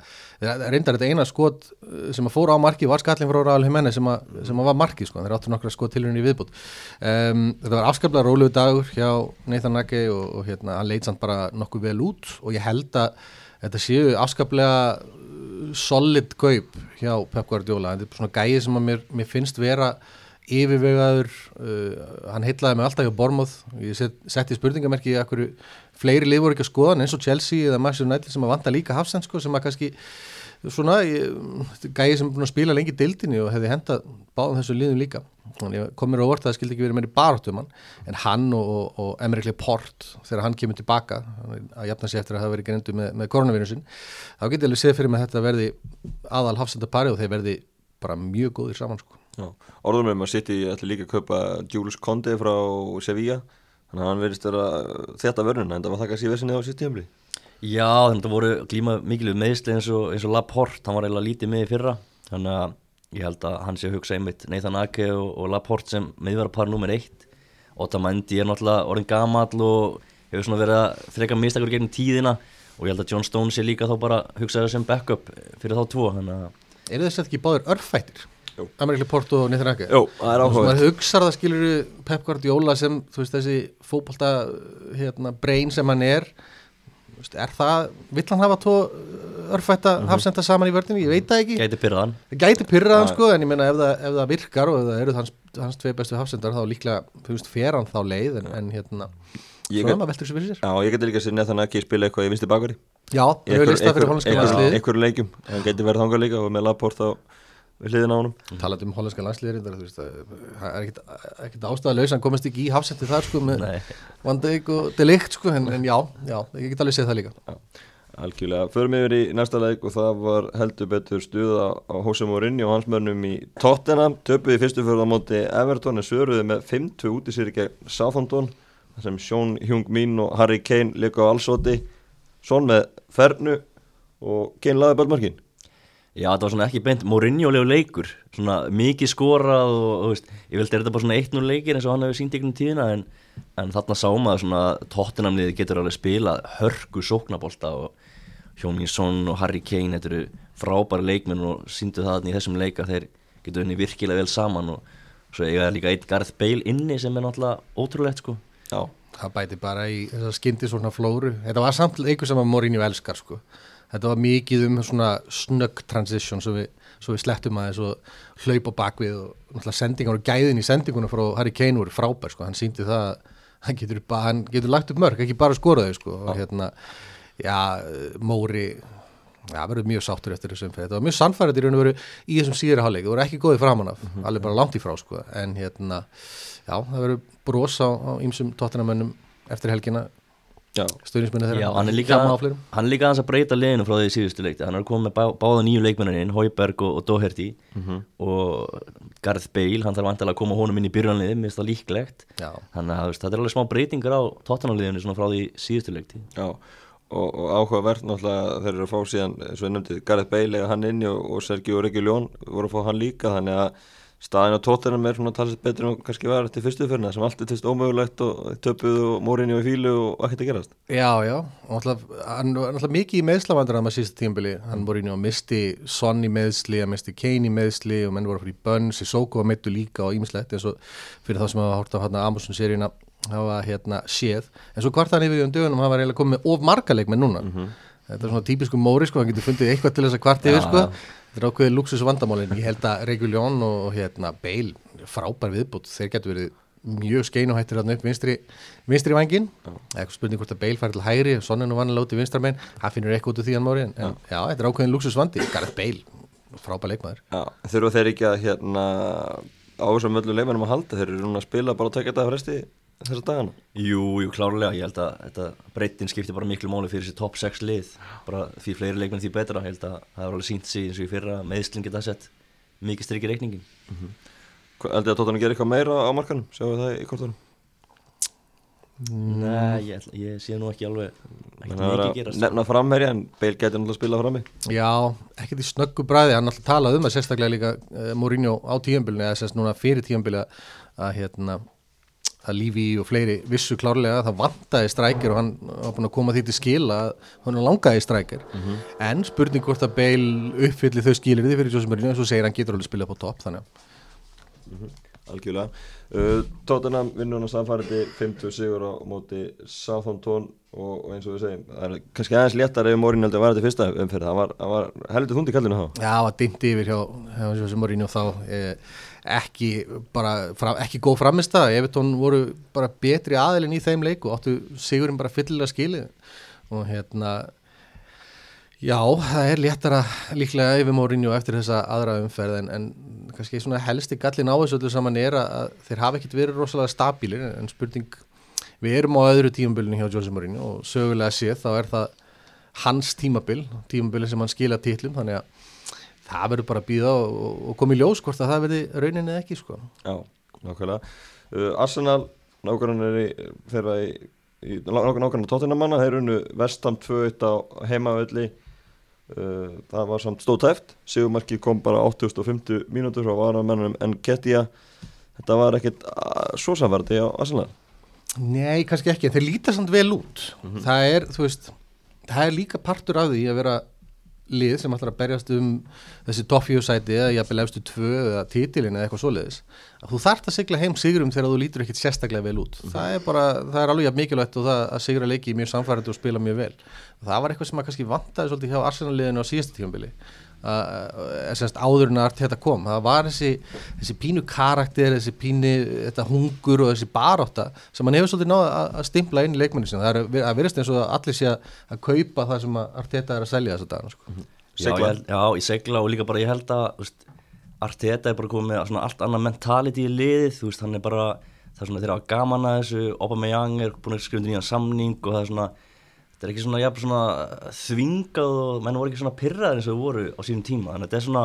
S2: reyndar þetta eina skot sem að fóra á marki var skallin frá Ráli Jimenez sem, sem að var marki sko. þeir átti nokkra skot til henni viðbútt um, þetta var afskaplega rólegu dagur hjá Nathan Eiki og, og hérna, hann leitt samt bara nokkuð vel út og ég held að þetta séu afskaplega solid gaup hjá Pep Guardiola, þetta er svona gæði sem að mér, mér finnst vera yfirvegaður, uh, hann heitlaði mig alltaf hjá Bormóð, ég set, setti spurningamerki í akkur fleiri lið voru ekki að skoða eins og Chelsea eða Manchester United sem að vanta líka hafsend sko, sem að kannski svona, gæði sem er búin að spila lengi dildinni og hefði hendað báðum þessu liðum líka komir á orð að það skildi ekki verið meiri baróttum hann en hann og, og, og Emmerich Leport þegar hann kemur tilbaka að jafna sig eftir að það verið grendu með, með koronavírusin þá getur ég alveg séð fyrir mig að þetta verði aðal hafsendapari og þeir verði bara mjög góðir saman sko.
S1: Orðum með maður sitt í allir líka að kaupa Julius Conde frá Sevilla. Þannig að hann verðist vera þetta vörnuna en það var það kannski vissinni á sitt tímli
S3: Já, þannig að það voru glíma mikilvæg meðsli eins og, og Laporte, hann var eiginlega lítið með í fyrra. Þannig að ég held að hann sé að hugsa einmitt Nathan Ake og, og Laporte sem meðverðarpar nummer eitt. Otamendi er náttúrulega orðin gamall og hefur svona verið að þreka mistakur gegn tíðina. Og ég held að John Stone sé líka þá bara hugsaði sem backup fyrir þá tvo
S2: Er þess að ekki báður örfættir? Amerikli Porto og Ake
S1: Jó, það er áhuga
S2: Það hugsaður það skilur Pep Guardiola sem þú veist þessi fókbalta hérna, brain sem hann er er það, vill hann hafa tvo örfætta mm -hmm. hafsenda saman í vördinni, ég veit það ekki.
S3: Gæti pyrraðan
S2: Gæti pyrraðan sko, en ég menna ef, ef það virkar og ef það eru hans, hans tvei bestu hafsendar þá líklega, þú veist, fer hann þá leið en, en hérna, fyrir sér.
S1: Já, ég geti líka sér neðan ekki spila eitthvað í vinsti bakari
S2: Já, það hefur listað fyrir hollandska landsliði
S1: Einhverju leikjum, hann geti verið þánga líka og með Laporte á við hliðin á honum.
S2: Talað um hollandska landsliðir það er ekkert ástæðalauðs hann komist ekki í hafsetti þar sko með Vandeg og Delikt sko en, en já, já, ég get alveg séð það líka.
S1: Já. Algjörlega, förum yfir í næsta leik og það var heldur betur stuða á Hosea Mourinho og hans mörnum í Tottenham, töpuði fyrstu fyrir á móti Everton en svöruði með 50 út í sér gegn Southampton sem Sjón Hjung-Mín og Harry Kane líka á allsoti svon með Fernu og Kane laði börnmarkin
S3: Já, það var svona ekki beint Mourinho-legu leikur, svona mikið skorað og, og veist, ég veldi er þetta bara svona 1-0 leikir eins og hann hefur sínt ykkur um tíðina en, en þarna sá maður svona tóttinamniði getur alveg spilað hörgu sóknabólta og Hjóminsson og Harry Kane, þetta eru frábæri leikmenn og síndu það í þessum leika þeir getur unni virkilega vel saman og svo hef líka eitt Garth Bale inni sem er náttúrulega ótrúlegt sko.
S2: Já, það bæti bara í þess að skyndi svona flóru, þetta var samt leikur sem að Mourinho elskar sko þetta var mikið um svona snögg transition svo við, svo við slettum aðeins og hlaup á bakvið og náttúrulega sendingar og gæðin í sendingunum frá Harry Kane voru frábær sko, hann síndi það hann getur, hann getur lagt upp mörg, ekki bara skoraði sko og hérna já, Móri Já, það verður mjög sáttur eftir þessum fyrir. Þetta var mjög sannfærið í raun og veru í þessum síðra hálfleik. Það voru ekki góðið framan af, mm -hmm. alveg bara langt í frá sko. En hérna, já, það verður bros á ýmsum tóttunamönnum eftir helgina.
S1: Já,
S2: stuðnismenni þeirra
S3: Já, hann er líka,
S2: Hjálma á fleirum.
S3: hann er líka aðeins að breyta liðinu frá því síðustu leikti hann er komið með bá, báða nýju leikmennin Hauberg og, og Doherty
S2: Mhm.
S3: og Gareth Bale, hann þarf vantilega að koma honum inn í byrjanliði, mér finnst það líklegt
S2: Já.
S3: þannig að þetta er alveg smá breytingar á tóttanarliðinu svona frá því síðustu leikti
S1: já og, og áhugavert náttúrulega þeir eru að fá síðan, eins og ég nefndi, Gareth Bale eða hann inni og, og Sergio Reguilón voru að fá hann líka þannig að staðin á tóttunum er svona talsett betur en kannski var eftir fyrstu fyrirna sem allt er tist ómögulegt og töpuð og mórinni og fílu og ekkert að gerast.
S2: Já, já, og náttúrulega mikið í meðslavandar að maður síðast tímbili, hann voru inn og misti Son í meðsli, að misti Kane í meðsli og menn voru að fyrir bönn, Sissoko var meittu líka og ímislegt eins og fyrir þá sem hafa hort á hérna Amazon seríuna hafa hérna séð, en svo hvart hann yfir um dögunum hann var eiginlega komið með of marga leikmenn núna. Þetta er svona típisku móri sko, hann getur fundið eitthvað til þess að hvart yfir
S3: Já,
S2: sko.
S3: já.
S2: Þetta er ákveðið luxus vandamálin, ég held að Reguljón og hérna Bale, frábær viðbútt þeir getur verið mjög skeinuhættir þarna upp vinstri, vinstri vangin eitthvað spurning hvort að Bale fari til hægri Son nú vannilega út í vinstramenn, hann finnur eitthvað út úr því hann móri en já. já, þetta er ákveðin luxus vandi Gareth Bale, frábær leikmaður.
S1: Já, þurfa þeir ekki að hérna á þessum öllu leikmennum að halda? Þeir eru núna að spila bara að tekja þetta fresti þessa dagana?
S3: Jú, jú, klárlega, ég held að þetta breytin skiptir bara miklu máli fyrir þessi topp 6 lið. Bara því fleiri leikmenn því betra. Ég held að það er alveg sínt sig eins og í fyrra. Meðslinn geta sett mikið strykki reikningin
S1: Aldrei að Tóttan gerir eitthvað meira á markanum? Sjáum við það í kortunum?
S3: Nei, ég, ætla- ég sé nú ekki alveg ekki
S1: það
S3: mikið
S1: að
S3: gerast.
S1: nefna framherja en Bale getur náttúrulega að spila frammi.
S2: Já, ekkert í snöggu bræði, hann alltaf talað um að sérstaklega líka uh, Mourinho á tíðanbylunni eða sérst núna fyrir tíðanbyli að hérna að lífi og fleiri vissu klárlega að það vantaði strækir og hann var búin að koma því til skila að hann langaði strækir. En spurning hvort að Bale uppfylli þau skilir því fyrir Jose Mourinho og svo segir hann getur alveg spilað på topp þannig að
S1: algjörlega. Uh, Tottenham vinnur hann að samfærandi 50 sigur á móti Southampton og, og eins og við segjum það er kannski aðeins léttar ef Morin heldur að vera til fyrsta umferð. Það var, það var heldur þúndi kallinu þá.
S2: Já, það var dimmt yfir hjá, hjá Jose Mourinho þá. Eh, ekki bara, ekki góð framist það Evertón voru bara betri aðilinn í þeim leiku áttu sigurinn bara fyllilega skilið. Og hérna já, það er léttara líklega yfir Mourinho eftir þessa aðra umferð en, kannski svona helsti gallin á þessu öllu saman er að, þeir hafa ekkit verið rosalega stabílir en spurning, við erum á öðru tímabilinu hjá Jose Mourinho og sögulega séð þá er það hans tímabil, tímabili sem hann skila titlum þannig að það verður bara að býða og, og koma í ljós hvort að það verði rauninni eða ekki sko.
S1: Já, nákvæmlega. Uh, Arsenal, nákvæmlega í, þeirra í, í nákvæmlega Tottenham manna, þeir unnu Vestham 2-1 á heimavelli. Uh, það var samt stóðtæft Sigurmarki kom bara 850 mínútur frá varamennunum en Kettia þetta var ekkit uh, svo samverði á Arsenal?
S2: Nei, kannski ekki, en þeir líta samt vel út. Það er, þú veist það er líka partur af því að vera lið sem ætlar að berjast um þessi toffjúsæti eða jafnvel efstu tvö eða titilin eða eitthvað svoleiðis. Að þú þarft að sigla heim sigurum þegar þú lítur ekkit sérstaklega vel út. Það er bara, það er alveg mikilvægt og það að sigra leiki mjög samfærandi og spila mjög vel. Það var eitthvað sem að kannski vantaði svolítið hjá Arsenal-liðinu á síðasta tífambili semst áður en að þetta kom. Það var þessi, þessi pínu karakter þessi pínu, þetta hungur og þessi baróta sem hann hefur svolítið náða að, að stimpla inn í leikmenni sinna, það er að verðast eins og að allir sé að, að kaupa það sem að Arteta er að selja þess að dagana sko.
S3: Já, ég, held- já, ég segla og líka bara ég held að veist, Arteta er bara komið með allt annað mentality í liðið, veist, hann er bara það er svona þeirra gaman að þessu Aubameyang er búin að skrifa nýjan samning og það er svona, þetta er ekki svona, jafn, svona þvingað og menn voru ekki svona pyrraðir eins og þau voru á sínum tíma, þannig að þetta er svona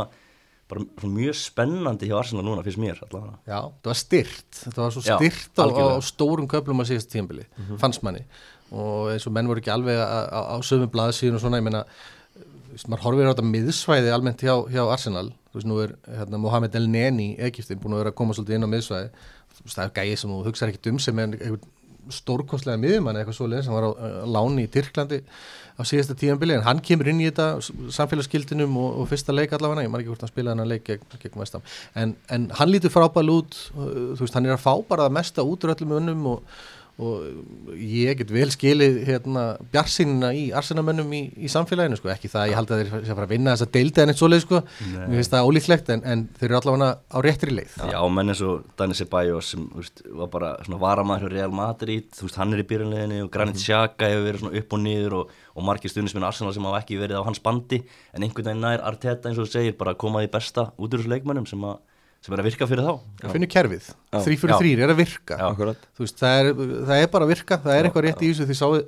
S3: bara svona mjög spennandi hjá Arsenal núna fyrst mér allavega.
S2: Já, það var styrt þetta var svo styrt á, á stórum köflum á síðast tíðanbili fannst manni. Og eins og menn voru ekki alveg á, á, á sömu blaðsíðun og svona, ég meina maður horfir á þetta miðsvæði almennt hjá, hjá Arsenal, þú veist, nú er hérna, Mohamed El Neni í Egyptin búin að vera að koma svolítið inn á miðsvæði, það er gæði sem þú hugsar ekkit um sem er einhvern stórkostlega miðjumann eitthvað svoleiðis, hann var á láni í Tyrklandi á síðasta tíðanbili en hann kemur inn í þetta samfélagsgildinum og, og fyrsta leik allavega, ég maður ekki hvort hann spilaði hann leik gegn, gegn Vestam, en, en hann lítur frábæl út, uh, þú veist, hann er að fá bara það mesta út úr öllum önnum og, og ég get vel skilið hérna bjarsínina í arsenamönnum í, í samfélaginu, sko, ekki það að ég haldi að þeir sé að fara að vinna þessa deildi en eitt svoleið, sko. Mér finnst það ólíklegt, en, en þeir eru allavega á réttri leið.
S3: Já, menn eins og Dani Ceballos sem veist, var bara svona varamæður hjá Real Madrid, þú veist, hann er í byrjunleginni og Granit Xhaka hefur verið svona upp og niður og, og margir stundismenn Arsenal sem hafa ekki verið á hans bandi. En einhvern veginn nær Arteta eins og þú segir bara að koma því besta út úr þessu leikmönnum sem, að, sem er að virka fyrir þá.
S2: Það finnur kerfið, þrý fyrir þrýr er að virka.
S1: Akkurat.
S2: Þú veist, það er, það er bara að virka það er eitthvað rétt í þessu. Því sáðu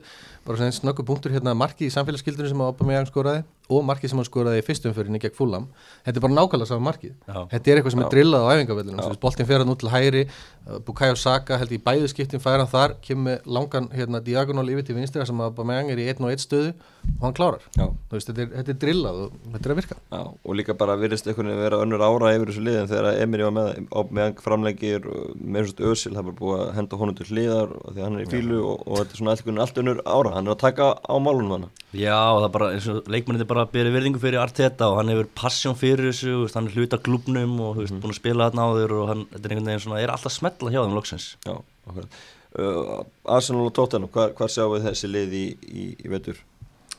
S2: bara svona einn snöggu punktur hérna markið í samfélagsskildunum sem Aubameyang skoraði og markið sem hann skoraði í fyrstum fyrirni gegn Fulham. Þetta er bara nákvæmlega saman markið.
S3: Já.
S2: þetta er eitthvað sem
S1: Já.
S2: er drillað á æfingavellunum boltin fer hann út til hægri uh, Bukayo Saka held í bæðu skiptin fær hann þar kemur langan hérna, diagonal yfir til vinstri sem Aubameyang er í einn og einn stöðu og hann klárar. Veist, þetta, er, þetta er drillað og þetta er að virka.
S1: Já, og líka bara virðist einhvern veginn vera önnur ára yfir þessu liðin þegar Emiri var með á meðan framleggir og með svona ösil það er bara búið að henda honum til hliðar og því hann er í fílu og, og þetta er svona allt önnur ára núna, hann er að taka á málunum hann
S3: Já, það er bara, eins og leikmennið er bara að byrja virðingu fyrir Arteta og hann hefur passion fyrir þessu, veist, hann er hluta klubnum og hefur mm. búin að spila þarna á þér og hann er, svona, er alltaf smetla hjá þeim loksins
S1: Já, okkur uh, Arsenal og Tottenham, hvað sjáum við þessi lið í, í, í vetur,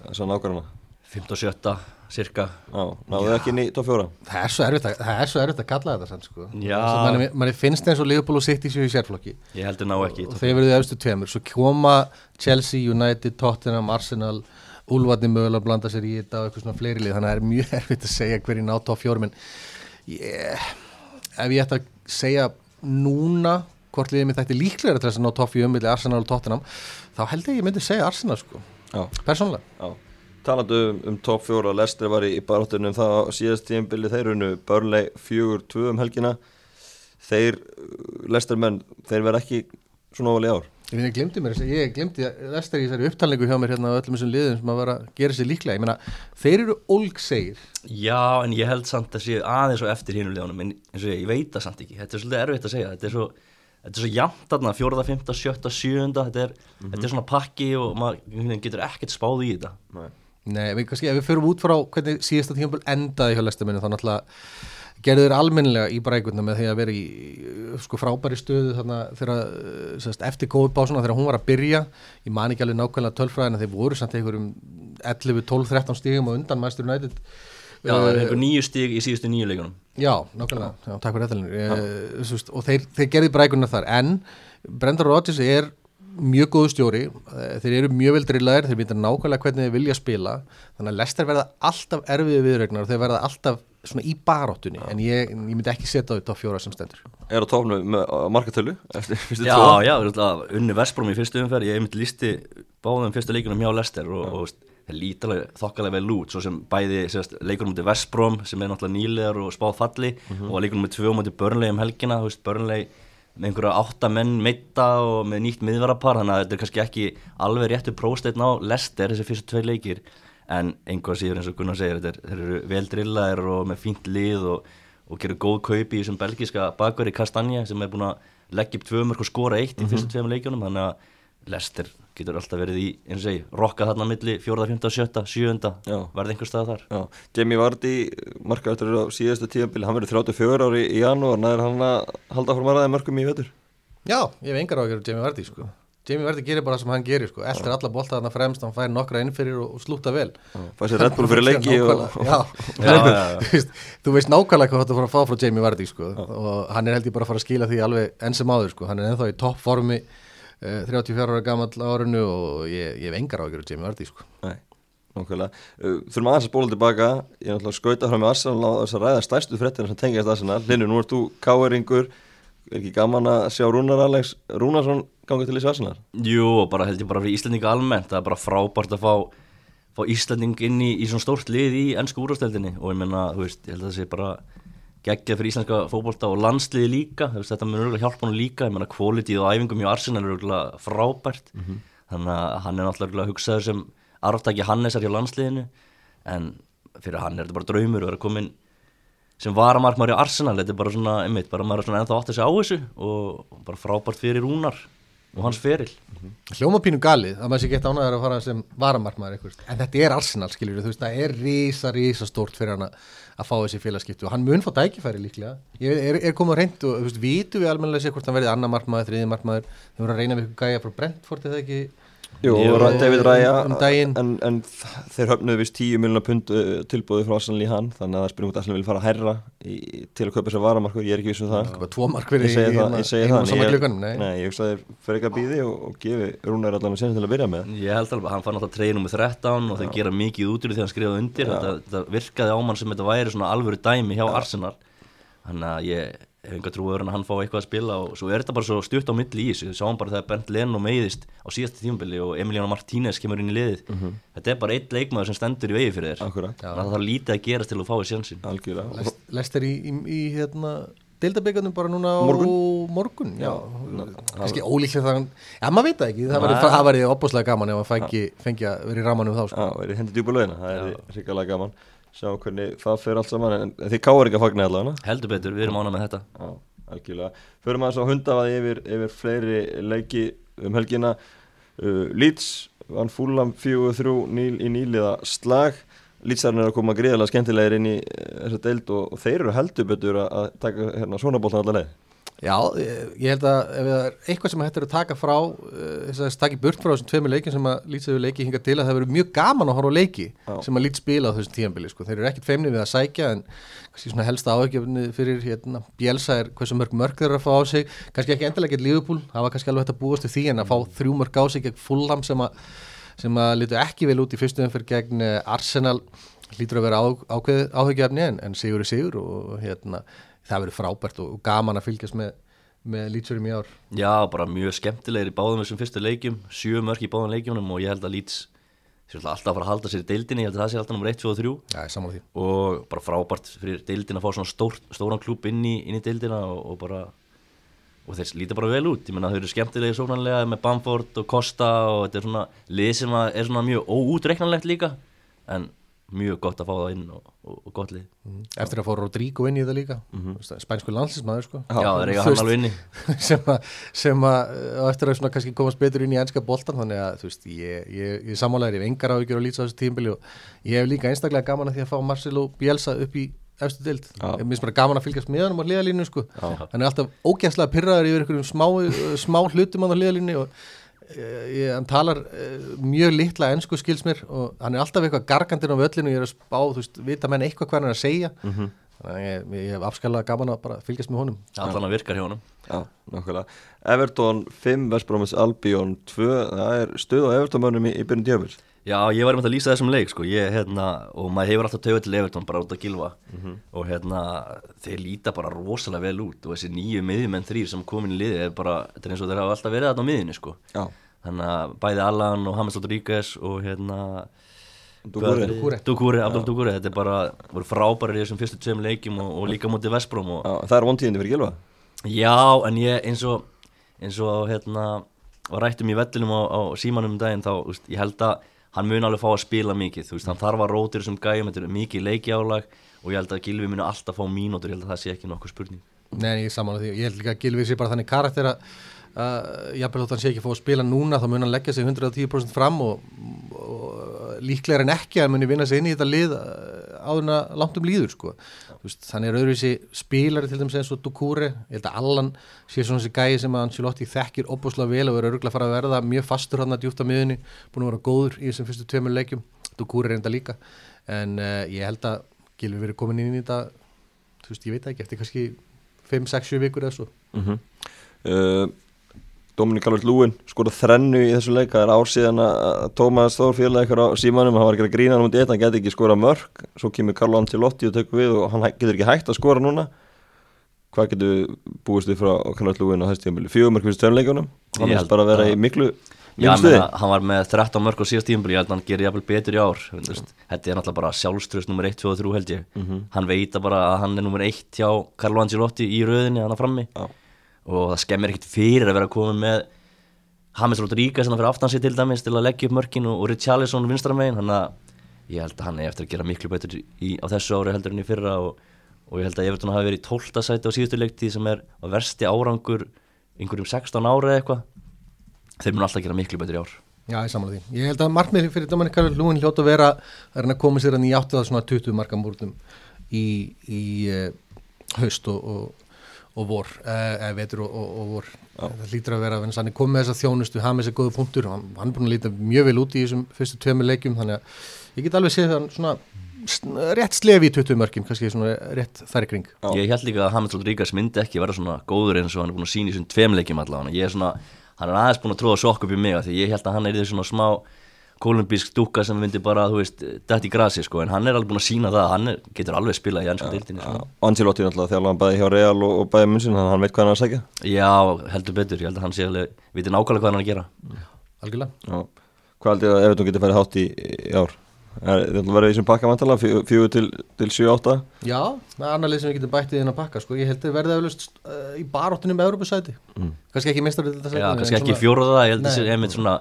S1: þessan ákvarðana?
S3: 57. cirka
S1: Náðu ekki nýtt og fjóra
S2: Það er svo erfitt að kalla þetta sann sko manni, manni finnst eins og Leopold og City séu í sérflokki
S3: Ég heldur ná ekki
S2: Og þeir verðu auðstu tveimur Svo koma Chelsea, United, Tottenham, Arsenal Ulvarni mögulega að blanda sér í þetta og eitthvað svona fleiri lið þannig að það er mjög erfitt að segja hverjir nátt á fjórum en yeah. ef ég ætti að segja núna hvort liðið mér þætti líklega til þess að ná topp í umvilið Arsenal og Tottenham þá held ég að ég myndi segja Arsenal sko,
S1: Já.
S2: persónlega
S1: Já. Talandi um, um top 4 Lester var í, í baráttunum það á síðast tíðanbili þeir unnu Burnley 4-2 um helgina. Þeir, Lester menn þeir verða ekki svona óvali ár.
S2: Ég finn ég glemdi mér, ég glemdi restar í þessari upptalningu hjá mér hérna á öllum þessum liðum sem að vera að gera sér líklega, ég meina þeir eru ólgsegir.
S3: Já, en ég held samt að sé aðeins og eftir hinu leðunum, en eins og ég, ég veit það samt ekki, þetta er svolítið erfitt að segja, þetta er svo, þetta er svo jafnt þarna, fjóraða, fymta, sjötta, sjöunda, þetta er, þetta er svona pakki og maður getur ekkert spáð í þetta.
S1: Nei.
S2: Nei, við, kannski, ef við förum út frá hvernig síðasta tímabil endaði hjá lestaminu þá náttúrulega gerðu þeir almennilega í brækuna með því að vera í uh, sko frábæri stöðu þarna þegar uh, sérst, eftir COVID-básuna þegar hún var að byrja. Ég man ekki alveg nákvæmlega tölfræðin þeir voru samt einhverjum 11, 12, 13 stígum og undan Master United.
S3: Já, það er
S2: Uh,
S3: einhver nýju stig í síðustu nýju leikunum.
S2: Já, nákvæmlega, já, takk fyrir þetta og þeir, þeir gerði brækuna þar. En Brendan Rodgers er mjög góðu stjóri, eh, þeir eru mjög vel drillaðir, þeir mynda nákvæmlega hvernig þeir vilja spila þannig að Lester verða alltaf erfiði viðregnar og þeir verða alltaf svona í baráttunni en ég, ég myndi ekki setja á þetta á fjóra sem stendur.
S1: Er á topnu með markatölu eftir
S3: Já,
S1: tvo?
S3: já, örugglega, unni Vestbrom í fyrstu umferð, ég myndi listi báðum fyrstu leikunum hjá Lester og, og veist, þeir lítalega þokkalega vel út, svo sem bæði sérst, leikunum mútið Vestbrom sem er náttúrulega nýlegar og spáð falli og leikunum mútið tvö mútið Burnley um helgina, Burnley með einhverja átta menn meitta og með nýtt miðvarapar, þannig að þetta er kannski ekki alveg réttu prósteinn á Lester þessi fyrstu tvei leikir, en einhvað síður eins og Gunnar segir, þeir eru vel drillaðir og með fínt lið og, og gerur góð kaup í þessum belgíska bakverði Kastanje sem er búin að leggja upp tvö mörg og skora eitt í fyrstu tveim leikjunum þannig að Lester getur alltaf verið í eins og segi, rokka þarna milli 4., 5., 7., 7.
S1: Já.
S3: verði einhver stað þar
S1: Já, Jamie Vardy markaðutur á síðastu tíðanbili hann verður 34 ári í janúar næður hann að halda frá maður mörgum í vetur
S2: Já, ég hef engar á að gera Jamie Vardy sko. Jamie Vardy gerir bara það sem hann gerir sko. eldur alla bolta þarna fremst, hann fær nokkra innfyrir og, og slúta vel
S1: fæ sér Red Bull fyrir leiki og,
S2: Nákvæmlega, já.
S3: Já, já, já.
S2: Þú veist, nákvæmlega hvað þú fara að fá frá Jamie Vardy sko. Og hann er held ég bara að fara að skila því alveg enn sem áður, sko. hann er ennþá í toppformi uh, 34 ára gamall árinu og ég, ég hef engar á að gera Jamie Vardy sko.
S1: Nei, nákvæmlega uh, Þurfum aðeins að spóla tilbaka Ég er náttúrulega að skauta fram með Arsenal á þess að ræða stærstu fréttina sem tengjast Arsenal Linnu, nú ert þú káeringur Er ekki gaman að sjá Rúnar Alex Rúnarsson ganga til í Arsenal?
S3: Jú, bara held ég bara fyrir Íslandinga almennt það er bara frábært að fá, fá Íslanding inn í, í svona stórt lið í ennsku úrvasteldinni og ég menna, þú veist, ég held að það sé bara geggjað fyrir íslenska fótbolta og landsliði líka, þetta mun örgulega hjálpa hann líka, ég menna, kvólitið og æfingum hjá Arsenal er örgulega frábært. Þannig að hann er náttúrulega hugsaður sem arftaki Hannesar hjá landsliðinu. En fyrir hann er þetta bara draumur að vera komin sem varamarkmaður í Arsenal, þetta er bara svona, einmitt, bara maður er svona ennþá átt að segja á þessu og bara frábært fyrir Rúnar og hans feril.
S2: Hljóma pínu galið að maður sé gett ánæður að fara sem varamarkmaður eitthvað. en þetta er Arsenal skiljur þú veist það er rísa rísa stórt fyrir hann að að fá þessi félagskiptu og hann mun fá tækifæri líklega. Ég er, er komið að reynd og vitu við almennilega sér hvort hann verði annar markmaður, þriði markmaður. Þau voru að reyna við gæja frá Brentford eða ekki
S1: Jú, David Raya
S2: um
S1: en, en þeir höfnuðu vist 10 miljonar pund uh, tilbúið frá Arsenal í hann þannig að það spyrum út Arsenal vil fara að herra í, til að kaupa sér varamarku, ég er ekki viss um það.
S2: Bara tvo mark fyrir
S1: Ég segi það, ég segi það
S2: og
S1: en
S2: sama
S1: ég-
S2: klukkanum nei.
S1: Nei, ég hugsa að þeir fyrir ekki að býði og, og gefi Rúnar allan að senast til að byrja með.
S3: Ég held alveg að hann fann alltaf treyja nummer 13 og þeir gera mikið út úr því að hann skrifaði undir. Þetta, þetta virkaði á mann sem þetta væri svona alvöru dæmi hjá Arsenal. Þannig að ég hef enga trúið að hann fá eitthvað að spila og svo er þetta bara svo stutt á milli í þessu. Við sáum bara þegar Bernd Leno meiðist á síðasta tímabili og Emiliano Martínez kemur inn í liðið. Þetta er bara eitt leikmaður sem stendur í vegi fyrir þér. Þannig að það þarf lítið að gerast til að þú fáið sjansin
S1: algjörlega.
S2: Lest er í, í, í hérna deildabíkarnum bara núna á
S1: Morgun.
S2: morgun? Já, kannski ólíklega það já, maður veit það ekki, það væri- opbúslega gaman ef maður fengi, fengi að vera í ramanum þá sko.
S1: Já, er í hendi djúpa lögina, það er Sjá hvernig það fer allt saman En þið káar ekki að fagna allavega
S3: heldur betur, við erum ánað með þetta.
S1: Já, algjörlega. Förum aðeins á hundafaði yfir, yfir fleiri leiki um helgina. Uh, Leeds vann fúlam 4-3 níl, í nýliða slag. Leedsarinn er að koma gríðarlega skemmtilegir inn í uh, þessa deild og, og þeir eru heldur betur að, taka hérna, svona bóltan allar leið
S2: Já, ég held að ef það er eitthvað sem hættir að taka frá uh, þess að taka burt frá þessum tveimur leikin sem að Leeds hefur leikið hinga til að það verður mjög gaman að horfa á leiki
S1: Já.
S2: sem að Leeds spila á þessum tíðanbili sko. þeir eru ekkit feimni við að sækja en kannski svona helsta áhugjefni fyrir hérna, Bielsa er hversu mörg mörg þeir eru að fá á sig kannski ekki endilega gett Liverpool það var kannski alveg hægt að búast við því en að fá þrjú mörg á sig gegn Fulham sem að, sem að lítu ekki vel út í fyrstu eh, Arsenal lítur að vera á, ákveð áhugjefni en, en sigur er sigur og hérna, það verður frábært og gaman að fylgjast með með lýtsurum í ár.
S3: Já, bara mjög skemmtilegir í báðum þessum fyrstu leikjum sjö mörk í báðum leikjunum og ég held að Leeds sé alltaf að fara að halda sér í deildinni ég held að það sé alltaf nummer 1, 2 og 3
S2: Já,
S3: og bara frábært fyrir deildin að fá svona stór, stóran klúb inn í, inn í deildina og, og bara og þeir líta bara vel út, ég menna þau eru skemmtilegir sóknarlega með Bamford og Costa og þetta er svona lið sem er svona mjög óútreiknanlegt líka. En mjög gott að fá það inn og, og, og gott lið.
S2: Eftir að fá Rodrigo inn í það líka. Spænsku landsinsmaður sko.
S3: Já, það er eiga hann alveg
S2: sem að, sem að eftir að kannski komast betur inn í ennska boltan þannig að þú veist, ég, ég, ég ég hef engar áhyggjur á lýtsa á þessu tímbili og ég hef líka einstaklega gaman að því að fá Marcelo Bielsa upp í efstu dild
S1: Já.
S2: ég minnst bara gaman að fylgjast með hann á hliðalínu sko. hann er alltaf ógæslega pyrraður yfir einhverjum smá, smá hlutum á hliðalínu og ég, hann talar eh, mjög litla ennsku skils mér og hann er alltaf eitthvað gargandinn á völlinu og ég er að spá, þú veist, vita menn eitthvað hvað hann er að segja.
S1: Mhm.
S2: þannig að ég, ég hef afskalega gaman að bara fylgjast með honum.
S3: Allan að virkar hjá honum.
S1: Já, nákvæmlega. Everton 5, Vestbrómis Albion 2 Það er stuð á Everton-mönnum í, í byrjun djöfur
S3: Já, ég var einmitt að lýsa þessum leik sko. ég, hérna, og maður hefur alltaf tögur til Everton bara út að gilfa. Og hérna, þeir líta bara rosalega vel út. Og þessi nýju miðjumenn þrýr sem komin í liði er bara, þetta er eins og þeir hafa alltaf verið þarna á miðjunni sko.
S1: Já,
S3: þannig að bæði Allan og James Rodríguez og hérna. Dugúri, Abdul Dugúri, þetta er bara voru frábærir í þessum fyrstu tveim leikjum og, og líka mútið Vestbróm og,
S1: Já, það er vontíðindi fyrir gilva
S3: Já, en ég eins og eins og hérna var rættum í vellinum á, á símanum um daginn þá, úst, ég held að hann mun alveg fá að spila mikið, þú veist, hann þarf að rótir þessum gæjum, þetta er mikið leikjálag og ég held að Gilvi muni alltaf fá mínútur, ég held að það sé ekki nokkuð spurning.
S2: Nei, ég er saman á því, ég held líka að Gilvi sé bara þannig karakter að uh, jafnvel þótt hann sé ekki fá að spila núna þá mun hann leggja sig 110% fram og, og líklega er en ekki að hann muni vinna sig inn í þetta lið áður en að langt um líður sko. Veist, þannig er öðruvísi spilari til dæmis eins og Dukure, ég held að Allan sé svona þessi gæi sem að Ancelotti þekkir opbúslega vel og er örgulega að fara að verða mjög fastur hann að djúpt á miðunni, búin að vera góður í þessum fyrstu tveimur leikjum, Dukure enda líka. En uh, ég held að Gilvi verið komin inn í þetta þú veist, ég veit ekki, eftir kannski 5, 6, 7 vikur eða svo.
S1: Mm uh, Dominik Calvert Lúin skorað þrennu í þessu leik. Það er ár síðan að Tómas Þór félagi ykkur á símanum, hann var ekki að grína hann mútið eitt, hann geti ekki skorað mörg svo kemur Carlo Ancelotti og tekur við og hann getur ekki hægt að skora núna. Hvað getur búist við frá Calvert Lúin á þessu tímabili, fjögur mörg fyrir stjörnleikunum hann er bara að vera
S3: að-
S1: í miklu
S3: Já, menna, hann var með 13 mörg á síðast tímpil, ég held að hann gerir jafnvel betur í ár þetta er náttúrulega bara sjálfströst nummer 1, 2 og 3 held ég. Hann veit að bara að hann er nummer 1 hjá Carlo Ancelotti í röðinni, hann að frammi.
S1: Já.
S3: Og það skemmir ekkit fyrir að vera að koma með James Rodríguez hann fyrir aftansi til dæmis til að leggja upp mörkin og, Richarlison vinstramegin, hann að ég held að hann er eftir að gera miklu betur í, á þessu ári heldur en í fyrra og, og ég held að Everton hafi verið í 12. sæti á síðustu leiktíð sem er á versti árangur einhverjum 16 ára eitthvað þeir mun alltaf gera miklu betur í ár
S2: Já, ég samanlega því. Ég held að markmið fyrir Dominik Karl Lúin hljótt að vera að að koma sér hann í áttu að svona 20 marka múrtum í, í uh, haust og, og, og vor, uh, eða vetur og, og, og vor. Það hlýtur að vera að hann er komið með þessa þjónustu, hafa með þessa góðu punktur, hann, hann er búin að líta mjög vel út í þessum fyrstu tveimur leikjum, þannig að ég get alveg séð hann svona rétt slefi í 20 mörkin, kannski svona rétt þar í kring.
S1: Já.
S3: ég held líka að James Rodríguez myndi ekki vera svona góður eins og hann er búin að sína í þessum tveim leikjum allavega ég er svona, hann er aðeins búin að tróða sokk upp í mig af því ég held að hann er í því svona smá kolumbísk dúkka sem myndi bara, þú veist, dætt í grasi sko, en hann er alveg búin að sína það, hann er, getur alveg spilað í ennsku deildinni
S1: Já,
S3: sko.
S1: Ancelotti náttúrulega þjálfa hann bæði hjá Real og, og bæði Munsin að hann veit hvað hann er að segja
S3: Já, heldur betur, ég held að hann sé alveg, viti nákvæmlega hvað hann er að gera
S2: algjörlega
S1: Já. Hvað heldur að Evertón getur færið hátt í, í ár? Er, þetta verður í þessum pakka vantala, fjögur til, til 7-8
S2: Já, það er annar lið sem við getum bættið inn að pakka sko. ég held að verði eflust uh, í baróttunum með Európa-sæti mm. kannski ekki mistar
S3: Já, kannski ekki fjóruða, ég held að það er einmitt svona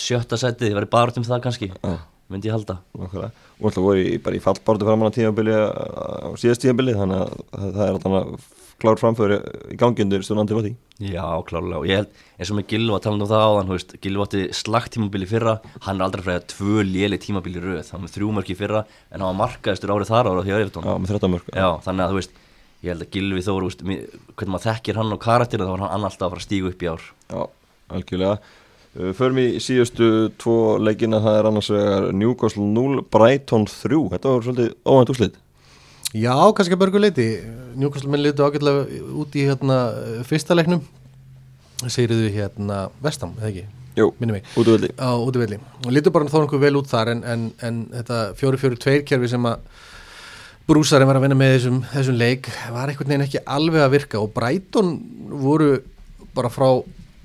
S3: sjötta sætið, það verður bara um það kannski,
S1: Já.
S3: myndi ég halda.
S1: Nákvæmlega. og alltaf voru í, bara í fallbártu framann á tímabili á síðast tímabili þannig að það, það er alltaf klár framföru í gangindur stundandi vati
S3: Já, klálega, og ég held, eins og með Gilva talandi um það áðan, þú veist, Gilva átti slagt tímabili fyrra, hann er aldrei fræðið tvö léli tímabili röð, hann var þrjú mörki fyrra en hann var markaðistur árið þar ára því að Evertón
S1: Já, með 13 mörg
S3: Já, þannig að þú veist, ég held að Gilvi mi- hvernig maður þekkir hann og karakterina þá var hann alltaf að fara að stígu upp í ár.
S1: Já, algjörlega Förum í síðustu tvo leikina það er annars vegar Newcastle 0 Brighton 3, þetta var svolítið óvænt úrslit.
S2: Já, kannski að börgu leiti Newcastle minn litu ágætlega út í hérna, fyrsta leiknum. Segriðu hérna Vestam, eða ekki,
S1: Jú,
S2: minni mig.
S1: útvöldi
S2: á útivelli og litur bara þó nokkuð vel út þar en, en, en þetta 4-4-2 kerfi sem að brúsarinn var að vinna með þessum, þessum leik var einhvern veginn ekki alveg að virka. Og Brighton voru bara frá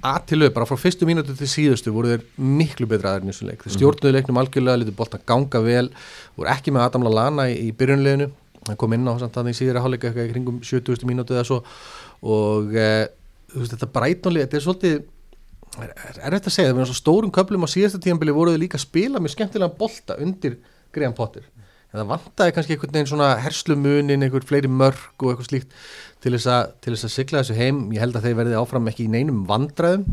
S2: að til auð, bara frá fyrstu mínútu til síðustu voru þeir miklu betra aðeins í þessum leik. Þeir stjórnuðu leiknum algjörlega, litur bolta ganga vel voru ekki með Adam Lallana í, í byrjunleginu hann kom inn á að það í síðra hálfleika eitthvað í kringum 70. mínútu eða svo. Og e, veist þetta Brighton þetta er svolítið er, er, er þetta að segja, það var svo stórum köflum á síðasta tíðanbili voru þau líka að spila með skemmtilega bolta undir Graham Potter. En það vantaði kannski einhvern veginn svona herslumunin, til þess, að, til þess að sigla þessu heim ég held að þeir verði áfram ekki í neinum vandræðum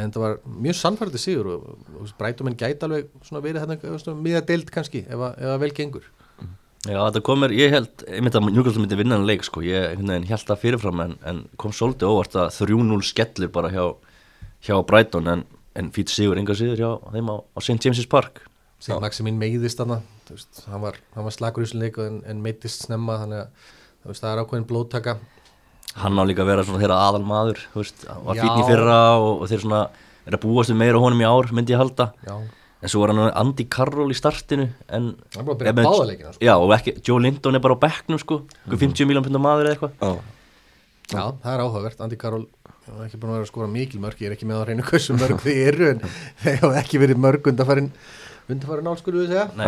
S2: en það var mjög sannfærandi sigur og, og breytuminn gæti alveg verið hérna miða deild kannski ef að, ef að vel gengur.
S3: Já, þetta komur, ég held, ég myndi að Newcastle myndi vinna en leik, sko, ég held það fyrirfram en, en kom svolítið óvart að 3-0 skellur bara hjá, hjá Brighton en, en fýtt sigur enga sigur hjá þeim á, á St. James's Park.
S2: Síðan Maximin meiðist veist, hann var, hann var slagur í þessum leik en, en meiðist snemma þannig að það er ákveðin blóttaka
S3: Hann á líka að vera svona þeirra aðal maður, veist, hann var í fyrra og, og þeir svona er að búast við meira honum í ár, myndi ég halda.
S2: Já,
S3: en svo var hann Andy Carroll í startinu en
S2: hann er bara að byrja
S3: ef með-
S2: báða leikina sko.
S3: Já, og ekki, Joe Linton er bara á bekknum, sko, mm 50 miljón pundar maður eða eitthvað.
S1: Já,
S2: já, það er áhugavert, Andi Karol er ekki búin að vera að skora mikil mörg ég er ekki með á hreinu hversu mörg þið eru en þeir hafa ekki verið mörg undarfærin undarfærin ál skulum við segja.
S3: Nei.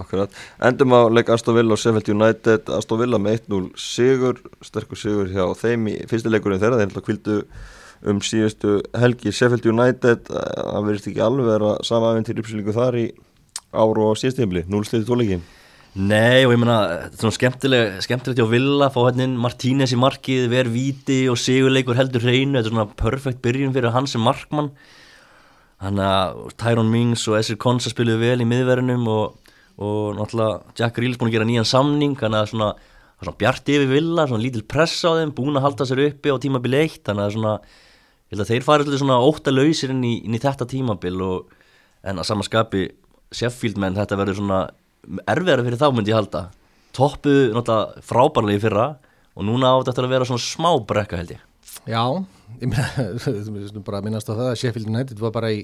S1: Akkurat. Endum á leik Aston Villa og Sheffield United. Aston Villa með 1-0 sigur sterkur sigur hjá þeim í fyrsti leikurinn þeirra. Þeir ætla kvildu um síðustu helgi Sheffield United. Eh, það verðist ekki alveg vera sama aðeins til uppsýlingu þar í ár og síðustu heimli 0 sliti tóleiki
S3: Nei og ég meina, þetta er svona skemmtileg, skemmtilegt hjá Villa, fá hérna inn Martínez í markið, ver víti og sigurleikur heldur hreinu, þetta er svona perfekt byrjun fyrir hann sem markmann. Þannig að Tyrone Mings og Esir Konsa spiluðu vel í miðverðinum og, og náttúrulega Jack Reels búin að gera nýjan samning, þannig að svona, svona bjarti yfir Villa, svona lítil press á þeim, búin að halda sér uppi á tímabil eitt, þannig að svona, ég held að þeir farið svolítið svona óttalausir inn í, inn í þetta tímabil og en að sama skapi Sheffield menn þetta verður svona erfiðara fyrir þá myndi ég halda. Toppuðu náttúrulega frábærlega í fyrra og núna á þetta eftir að vera svona smá brekka held ég.
S2: Já, ég meina, bara að minnast á það að Sheffield United var bara í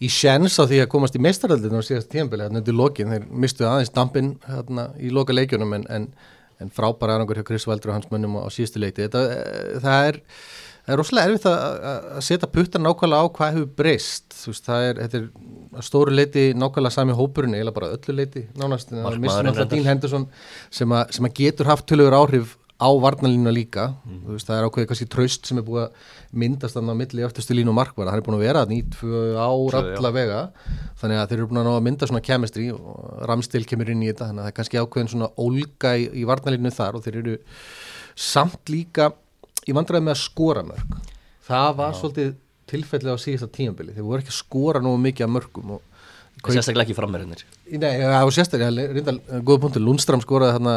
S2: í sjens á því að komast í meistaraldinu á síðast tíðanbili, hérna undir lokin þeir mistu aðeins dampinn hérna í loka leikjunum en, en, en frábæra aðrangur hjá Chris Valdur og hans mönnum á, síðustu leikti þetta, eh, það er er rosalega erfitt að, að að setja puttar nákvæmlega á hvað hefur breyst. Það er, þetta er að stóru leiti nákvæmlega sami hópurinn, eiginlega bara öllu leiti nánast, það
S3: Markmaðurinn
S2: missum alltaf. Dean Henderson sem, a, sem að getur haft tölugur áhrif á varnalínuna líka. Þú veist, það er ákveðið kannski traust sem er búið að myndast þannig á milli öftustu línu og markvara. Hann er búin að vera þannig í tvö ár
S3: Tvö, já.
S2: alla vega. Þannig að þeir eru búin að mynda svona chemistry og Ramstil kemur inn í þetta þannig að það er kannski ákveðin svona ólga í, í varnalínu þar og þeir eru samt líka í vandræði með að skora mörg það var svolítið tilfelli á síðasta tímabili. Þeir voru ekki að skora nú mikið af mörgum og
S3: sérstaklega ekki frammeirinnir
S2: Nei, það var sérstaklega, reyndal, góða punktur, Lundstram skoraði þarna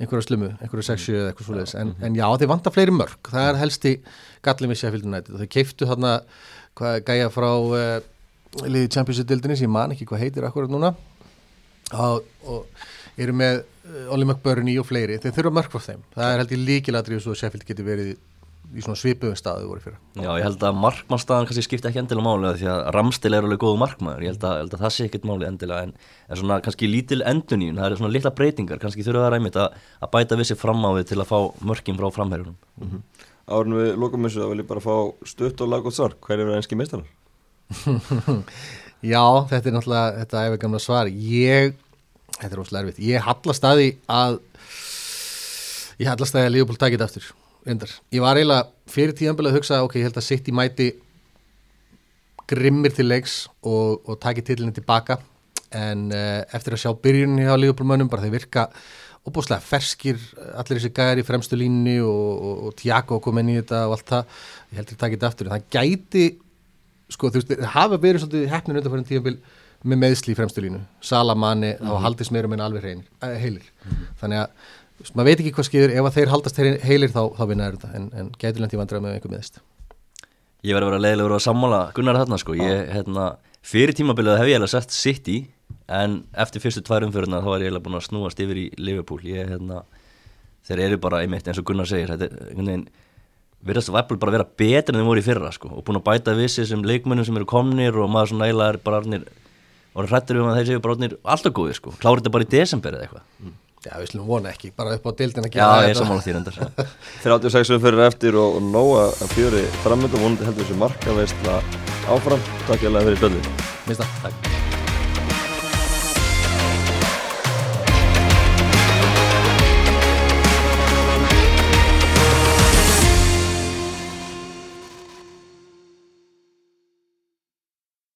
S2: einhverja slumu, einhverja sexu eða eitthvað svoleiðis, en, en já, þeir vanta fleiri mörg, það er helsti gallin við og þeir keiftu þarna hvað, gæja frá uh, liði Championship-dildinni sem ég man ekki hvað heitir akkurat núna. Og, og eru með uh, Ollie McBurney og fleiri, þeir þurfa mörg frá þeim, það er held ég líkilatri svo að Sheffield geti verið í svona svipuðum staðu voru fyrir
S3: Já, ég held að markmannstaðan kannski skipti ekki endilega máli því að Ramstil er alveg góðu markmaður. Ég held að, held að það sé ekkert máli endilega en, en svona kannski lítil enduníun, það er svona litla breytingar. Kannski þurfa það ræmit að, að bæta vissi fram á við til að fá mörkin frá framherjunum. Mm -hmm.
S1: Árun við lókum þessu að vil ég bara fá stutt og lag og svar, hver eru enski meistarar?
S2: Já, þetta er náttúrulega þetta er gamla svar. Ég, þetta er óslega erfitt. Ég hallast að því að ég hallast að því að Leopold takit aftur Rindar. Ég var eiginlega fyrir tíðanbelið að hugsa ok, ég held að City mæti grimmir til leiks og, og taki tillinni tilbaka en uh, eftir að sjá byrjunni á lífbólmönnum bara þeir virka óbúslega ferskir allir þessi gæðar í fremstu línni og, og, og Tiago kom inn í þetta og allt það ég held að það taki þetta aftur en það gæti sko þú veist, það hafa verið svolítið hefnir undan fyrir tíðanbel með meðsli í fremstu línu Salamanni, mm -hmm. þá haldist meirum en alveg äh, heilir mm -hmm. þannig að maður veit ekki hvað skýður, ef þeir haldast heilir þá, þá vinnaður þetta, en, en gætur lendi vandræða með einhver meðist
S3: Ég verði að vera leiðilegur að sammála Gunnar þarna sko, ég, hérna, fyrir tímabilið hef ég alveg sett City, en eftir fyrstu tværum fyrir það þá er ég alveg búin að snúast yfir í Liverpool, ég, hérna þeir eru bara einmitt eins og Gunnar segir er verðast að Apple bara vera betur en þeim voru í fyrra sko, og búin að bæta vissi sem leikmönnum sem eru komnir og maður svona eiginlega er bara orðnir, og hrættur um að þeir séu bara orðnir alltaf góði sko, klárið þetta bara í desember eða eitthvað. mm.
S2: Já, við slumum vona ekki, bara upp á dildin að
S3: gera þetta. Já, ég er sammála því reyndar.
S1: 36 fyrir eftir og, og nóga að fjöri framöndu, vonandi heldur þessu marka veistla áfram. Takk ég alveg fyrir spöldinu.
S2: Mista. Takk.